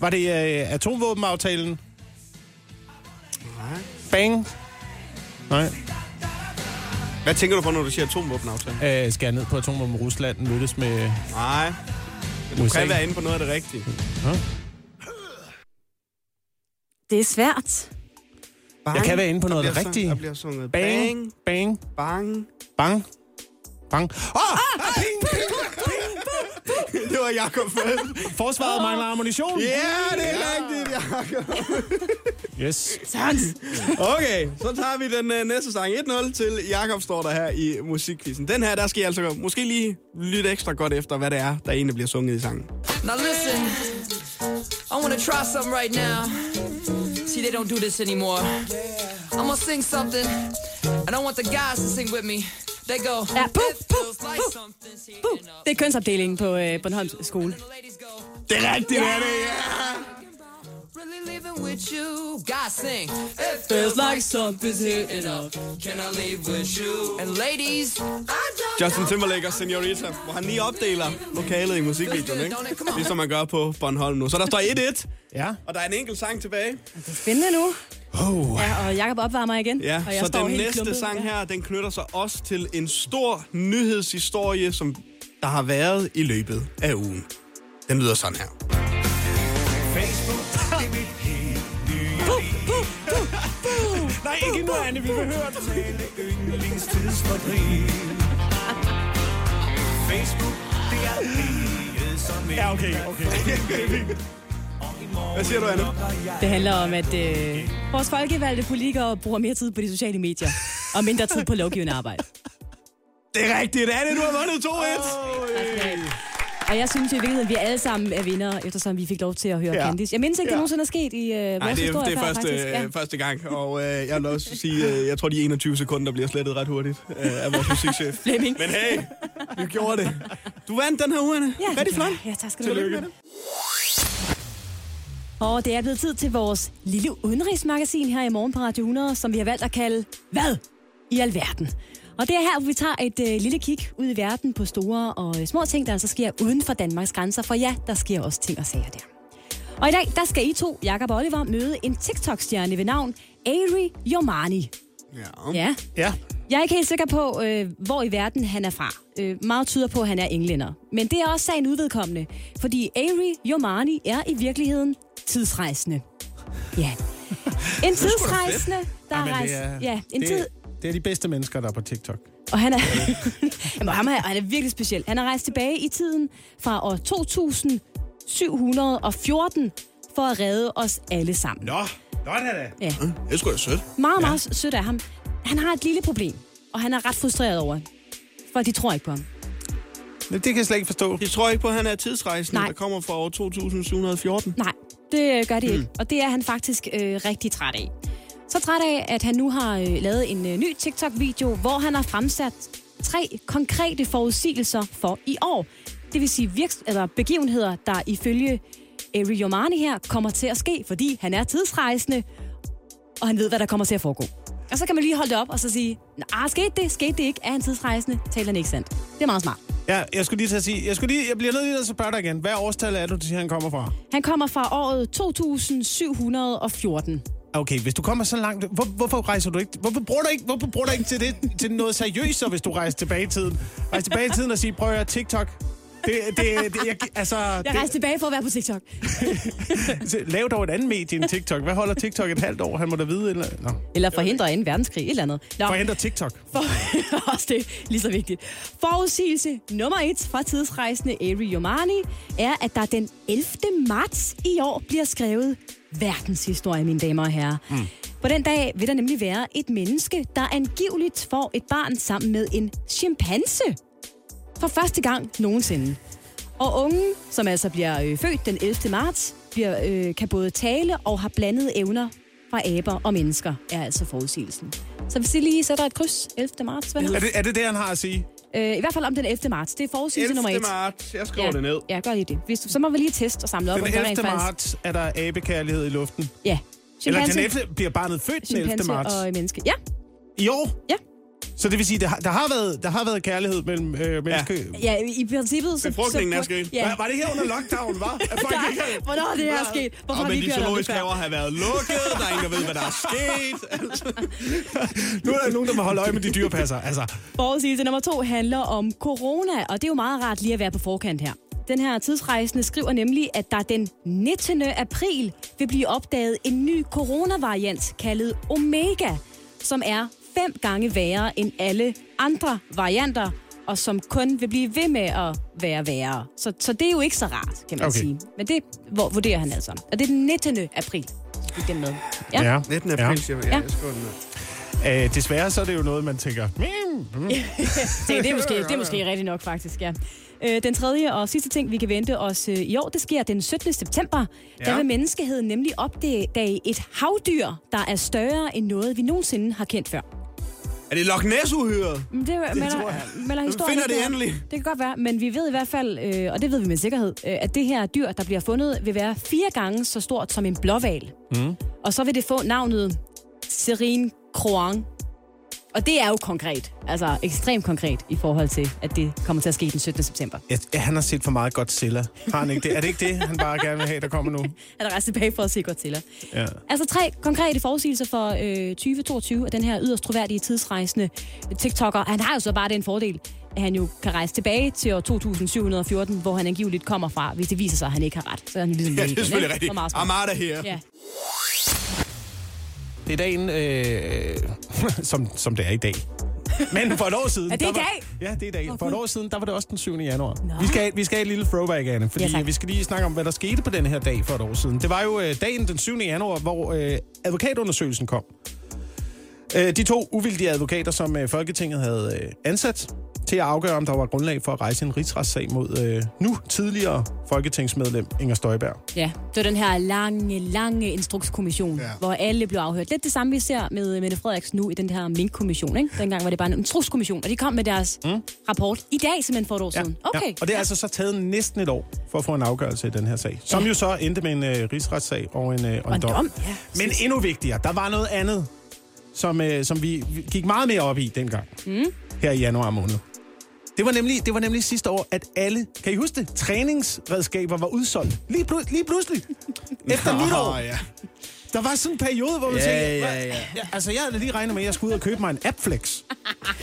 Var det øh, atomvåbenaftalen? Bang! Nej. Hvad tænker du på, når du siger atomvåbenaftale? Øh, skal jeg ned på atomvåben med Rusland mødes med Nej. Men du USA? kan være inde på noget af det rigtige. Det er svært. Bang. Jeg kan være inde på Der noget af det rigtige. Der bliver sunget Bang! bang, Bang! bang. Bang! Bang! Åh! Oh! Ping! Det var Jacob Feld. Forsvaret mangler ammunition! Ja, det er rigtigt, Jacob. Yes. Sådan. Okay, så tager vi den uh, næste sang. 1-0 til Jakob står der her i musikquizzen. Den her, der skal I altså måske lige lytte ekstra godt efter, hvad det er, der egentlig bliver sunget i sangen. Now listen, I wanna try something right now. See, they don't do this anymore. I'm gonna sing something, and I want the guys to sing with me. They go. Ja, puh, Puh. heating up. Det er kønsopdelingen på øh, Bornholms skole. Det er rigtigt, det er det, ja. Really living with you. Guys sing. It Feels like something's hitting up. Can I live with you? And ladies, Justin Timberlake og Senorita, hvor han lige opdeler lokalet i musikvideoen, ikke? Ligesom man gør på Bornholm nu. Så der står 1-1, Ja. og der er en enkelt sang tilbage. Det er spændende nu. Oh. Ja, og Jacob opvarmer igen. Ja, og jeg så står den helt næste klumpet. sang her, den knytter sig også til en stor nyhedshistorie, som der har været i løbet af ugen. Den lyder sådan her. Nej, ikke nu, Anne. Vi høre det. Facebook, det er livet som Ja, okay, okay. Hvad siger du, Anne? Det handler om, at øh, vores folkevalgte politikere bruger mere tid på de sociale medier, og mindre tid på lovgivende arbejde. Det er rigtigt, Anne, du har vundet 2-1. Og jeg synes i virkeligheden, at vi alle sammen er vinder, eftersom vi fik lov til at høre Ja. Candice. Jeg mindes ikke, det Ja. nogensinde er sket i øh, vores Nej, det er, historie det er før, første, faktisk. Ja. øh, første gang, og øh, jeg vil også sige, øh, jeg tror, de 21 sekunder bliver slettet ret hurtigt øh, af vores musikchef. Flemming. Men hey, vi gjorde det. Du vandt den her uge, Anne. Ja, Rigtig flot. Ja, tak skal du have. Og det er blevet tid til vores lille udenrigsmagasin her i morgen på Radio 100, som vi har valgt at kalde Hvad i alverden? Og det er her, hvor vi tager et øh, lille kig ud i verden på store og øh, små ting, der altså sker uden for Danmarks grænser. For ja, der sker også ting og sager der. Og i dag, der skal I to, Jakob og Oliver, møde en TikTok-stjerne ved navn Ari Yomani. Ja. Ja, Ja. Jeg er ikke helt sikker på, øh, hvor i verden han er fra. Øh, meget tyder på, at han er englænder. Men det er også sagen udvedkommende, fordi Ari Yomani er i virkeligheden tidsrejsende. Ja. En tidsrejsende, der Jamen, det er, Ja, en det, tid... er, det er de bedste mennesker, der er på TikTok. Og han er, Jamen, han, er, han er virkelig speciel. Han har rejst tilbage i tiden fra år 2714 for at redde os alle sammen. Nå, nå da da. Ja. Det er sgu da sødt. Meget, meget sødt af ham. Han har et lille problem, og han er ret frustreret over, det, for de tror ikke på ham. Det kan jeg slet ikke forstå. Jeg tror ikke på, at han er tidsrejsende, Nej. der kommer fra år 2714. Nej, det øh, gør det ikke. Og det er han faktisk øh, rigtig træt af. Så træt af, at han nu har øh, lavet en øh, ny TikTok-video, hvor han har fremsat tre konkrete forudsigelser for i år. Det vil sige virks- eller begivenheder, der ifølge Ari Yomani her kommer til at ske, fordi han er tidsrejsende, og han ved, hvad der kommer til at foregå. Og så kan man lige holde det op og så sige, ah, skete det, skete det ikke, er han tidsrejsende, taler han ikke sandt. Det er meget smart. Ja, jeg skulle lige til at sige, jeg, skulle lige, jeg bliver nødt til at spørge dig igen. Hvad årstal er du, siger, han kommer fra? Han kommer fra året 2714. Okay, hvis du kommer så langt, hvor, hvorfor rejser du ikke? Hvorfor bruger du ikke, hvorfor bruger du ikke til, det, til noget seriøst, så, hvis du rejser tilbage i tiden? Rejse tilbage i tiden og sige, prøv at høre, TikTok. Det, det, det, jeg, altså, Jeg det, rejste tilbage for at være på TikTok. lav dog et andet medie end TikTok. Hvad holder TikTok et halvt år? Han må da vide. Eller, nå, Eller forhindre en verdenskrig, et eller andet. Nå, forhindre TikTok. for, også det lige så vigtigt. Forudsigelse nummer et fra tidsrejsende Ari Yomani er, at der den 11. marts i år bliver skrevet verdenshistorie, mine damer og herrer. Mm. På den dag vil der nemlig være et menneske, der angiveligt får et barn sammen med en chimpanse. For første gang nogensinde. Og ungen, som altså bliver øh, født den 11. marts, bliver, øh, kan både tale og har blandede evner fra aber og mennesker, er altså forudsigelsen. Så hvis I lige sætter et kryds 11. marts, venner. Er det, er det det, han har at sige? Øh, I hvert fald om den 11. marts. Det er forudsigelse 11. nummer 1. marts. Jeg skriver ja. det ned. Ja, gør lige det. Hvis, så må vi lige teste og samle op. Den om der 11. rent faktisk- marts er der abekærlighed i luften. Ja. Eller den Chimpanse, 11. bliver barnet født den 11. chimpanse marts. og menneske. Ja, I år? ja. Så det vil sige, der har, der har, været, der har været kærlighed mellem øh, mennesker. Ja, i princippet... Så, Befrugtningen så, er sket. Ja. Var, var det her under lockdown, var? At folk ikke havde... Hvornår er det her sket? Hvorfor Og men de zoologiske haver har været lukket. Der er ingen, der ved, hvad der er sket. Altså. Nu er der nogen, der må holde øje med de dyrepasser. Altså, Forudsigelse nummer to handler om corona, og det er jo meget rart lige at være på forkant her. Den her tidsrejsende skriver nemlig, at der den 19. april vil blive opdaget en ny coronavariant kaldet Omega, som er fem gange værre end alle andre varianter, og som kun vil blive ved med at være værre. Så, så det er jo ikke så rart, kan man Okay. sige. Men det hvor, vurderer han altså. Og det er den 19. april. Fik den med. Ja. ja. 19. april, siger vi. Ja, Ja. jeg skriver det ned. Øh, desværre så er det jo noget, man tænker... "Mm, mm." Så det er måske, det er måske rigtigt nok, faktisk, ja. Øh, Den tredje og sidste ting, vi kan vente os øh, i år, det sker den 17. september. Ja. Der Ja. vil menneskeheden nemlig opdage et havdyr, der er større end noget, vi nogensinde har kendt før. Er det Loch Ness-uhyret? Men Det, det melder, tror jeg. melder historien finder det endelig. Det kan godt være, men vi ved i hvert fald, øh, og det ved vi med sikkerhed, øh, at det her dyr, der bliver fundet, vil være fire gange så stort som en blåval. Mm. Og så vil det få navnet Serine Croang. Og det er jo konkret, altså ekstremt konkret i forhold til, at det kommer til at ske den 17. september. Ja, han har set for meget Godzilla. Har han ikke det? Er det ikke det, han bare gerne vil have, der kommer nu? Er der rejst tilbage for at se Godzilla. Ja. Altså tre konkrete forudsigelser for øh, 2022 af den her yderst troværdige tidsrejsende TikToker. Han har jo så bare den fordel, at han jo kan rejse tilbage til år 2714, hvor han angiveligt kommer fra, hvis det viser sig, at han ikke har ret. Så er han ligesom Ja, det er selvfølgelig rigtigt. Armada her. Ja. Det er dagen, øh, som, som det er i dag. Men for et år siden... Er det i var, dag? Ja, det er i dag. For et år siden, der var det også den 7. januar. Nå. Vi skal, vi skal have et lille throwback, Anne, fordi Ja, tak. vi skal lige snakke om, hvad der skete på den her dag for et år siden. Det var jo øh, dagen den 7. januar, hvor øh, advokatundersøgelsen kom. Øh, de to uvildige advokater, som øh, Folketinget havde øh, ansat til at afgøre, om der var grundlag for at rejse en rigsretssag mod øh, nu tidligere folketingsmedlem Inger Støjberg. ja, det var den her lange, lange instrukskommission, ja. Ja. hvor alle blev afhørt. Lidt det samme, vi ser med Mette Frederiksen nu i den her Mink-kommission. Ikke? Dengang var det bare en instrukskommission, og de kom med deres mm. rapport i dag, simpelthen for et år siden. Okay. Ja. Og det er altså så taget næsten et år for at få en afgørelse i den her sag. Som Ja. jo så endte med en øh, rigsretssag og en, øh, og Og en dom, ja. Men endnu vigtigere, der var noget andet, som, øh, som vi gik meget mere op i dengang. Mm. Her i januar måned. Det var, nemlig, det var nemlig sidste år, at alle, kan I huske det, træningsredskaber var udsolgt. Lige, plu- lige pludselig. Efter nytår. ja. Der var sådan en periode, hvor man Ja, tænkte... ja, ja. Ja, altså, jeg havde lige regnet med, at jeg skulle ud og købe mig en Appflex.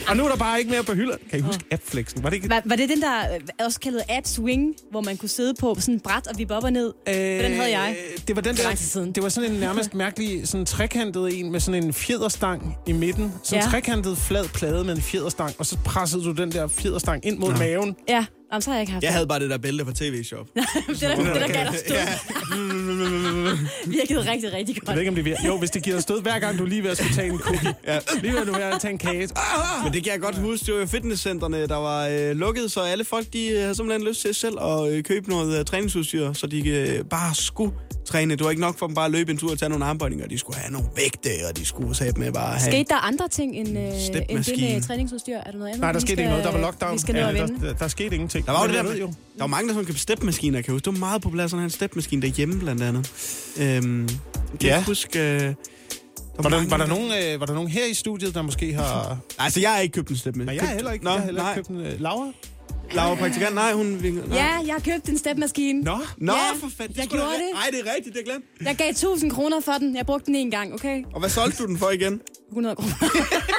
og nu er der bare ikke mere på hylderne. Kan I huske Appflexen? Var det ikke... Var, var det den der øh, også kaldet ad swing, hvor man kunne sidde på sådan et bræt og vippe op og ned? Øh, den havde jeg. Det var den er der, det var sådan en nærmest mærkelig sådan trekantet en med sådan en fjederstang i midten. Sådan en Ja. trekantet flad plade med en fjederstang, og så pressede du den der fjederstang ind mod Nå. maven. Ja, Jamen, så har jeg ikke haft Jeg det. havde bare det der bælte fra TV-shop. det, der, det der gav dig stød. Virkede rigtig, rigtig Jeg godt. ved ikke, om det virker. Jo, hvis det giver dig stød, hver gang du er lige ved at skulle tage en cookie. ja. Lige ved at du er ved at tage en kage. Ah! Men det kan jeg godt huske, det var jo fitnesscentrene, der var øh, lukket, så alle folk de øh, havde simpelthen lyst til selv at øh, købe noget øh, træningsudstyr, så de øh, bare skulle træne. Det var ikke nok for dem bare at løbe en tur og tage nogle armbøjninger. De skulle have nogle vægte, og de skulle sætte med bare have... Skete der andre ting end, øh, end det Stepmaskine. med træningsudstyr? Er der noget andet? Nej, der skete ikke noget. Der var lockdown. Vi skal og der, der, der, skete ingenting. Der var jo det jeg der, ved jo. der var mange, der sådan købte stepmaskiner, kan jeg huske. Det var meget populært, sådan en stepmaskine derhjemme, blandt andet. Øhm, jeg kan Ja. ikke huske... Øh, der Var der, mange, var, der nogen, øh, var der nogen her i studiet, der måske har... Altså, jeg har ikke købt en stepmaskine. Nej, jeg har heller ikke, Nå, jeg har heller nej. ikke købt en... Øh, Laura? Laura praktikant, nej, hun... Nej. Ja, jeg købte en stepmaskine. Nå, Nå, Ja, for fanden. jeg gjorde det. Nej, det er rigtigt, det er glemt. Jeg gav 1000 kroner for den. Jeg brugte den en gang, okay? Og hvad solgte du den for igen? 100 kroner.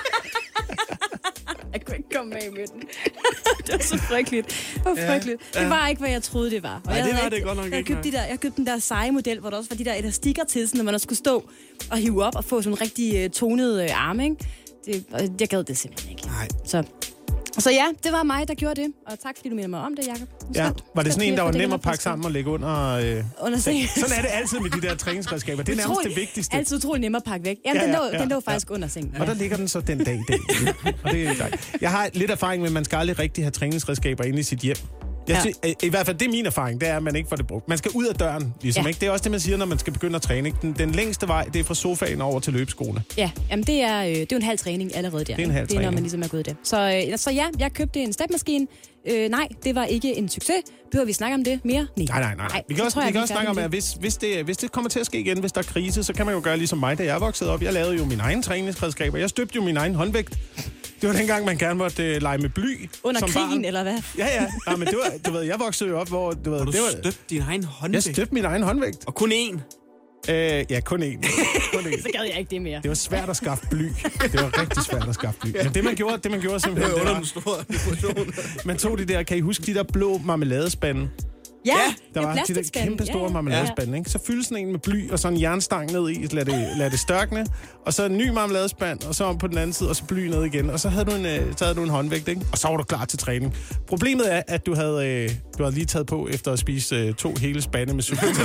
jeg kunne ikke komme af med den. det var så frygteligt. Det var frygteligt. Det var ikke, hvad jeg troede, det var. Og Nej, jeg det var det godt nok jeg købte, de der, jeg købte den der seje model, hvor der også var de der elastikker til, sådan, når man også skulle stå og hive op og få sådan en rigtig uh, tonet uh, arme, ikke? Det, og jeg gad det simpelthen ikke. Nej. Så, så ja, det var mig, der gjorde det. Og tak, fordi du minder mig om det, Jacob. ja. Var det sådan en, der var nem at pakke sammen? og lægge under... Øh... Under sengen. Sådan er det altid med de der træningsredskaber. Det er nærmest det vigtigste. Altid utrolig nemmere at pakke væk. Jamen, Ja, den, ja, lå, ja, den lå ja. faktisk under sengen. Og der ligger den så den dag i dag. og det er dejligt. Jeg har lidt erfaring med, at man skal aldrig rigtig have træningsredskaber inde i sit hjem. Jeg Ja. synes, i hvert fald, det er min erfaring, det er, at man ikke får det brugt. Man skal ud af døren, ligesom, Ja. ikke? Det er også det, man siger, når man skal begynde at træne. Ikke? Den, den længste vej, det er fra sofaen over til løbeskoene. Ja, jamen det er, øh, det er jo en halv træning allerede der. Det er en halv Det er, når træning. man ligesom er gået i det. Så, øh, så ja, jeg købte en stepmaskine. Øh, nej, det var ikke en succes. Behøver vi snakke om det mere? Nej, nej, nej. nej. Vi kan så også, tror vi jeg, kan også snakke om, at hvis, hvis, det, hvis det kommer til at ske igen, hvis der er krise, så kan man jo gøre ligesom mig, da jeg voksede op. Jeg lavede jo min egen træningsredskaber. Jeg støbte jo min egen håndvægt. Det var dengang, man gerne måtte øh, lege med bly Under som krigen, barn. eller hvad? Ja, ja. Nej, men det var, du ved, jeg voksede jo op, hvor... Du ved, du det var, støbte din egen jeg håndvægt. støbte min egen håndvægt. Og kun én. Øh, ja, kun én. kun én. Så gad jeg ikke det mere. Det var svært at skaffe bly. Det var rigtig svært at skaffe bly. Men det man gjorde, det man gjorde simpelthen, det Under var, den store depression. man tog de der, kan I huske de der blå marmeladespande? Ja, Der var de der kæmpe store ja, marmeladespande, ikke? Så fylde sådan en med bly og så en jernstang ned i, lad det, lad det størkne, og så en ny marmeladespand, og så om på den anden side, og så bly ned igen, og så havde du en, øh, så havde du en håndvægt, ikke? Og så var du klar til træning. Problemet er, at du havde, øh, du havde lige taget på efter at spise øh, to hele spande med syltetøj.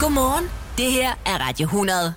Godmorgen. Det her er Radio 100.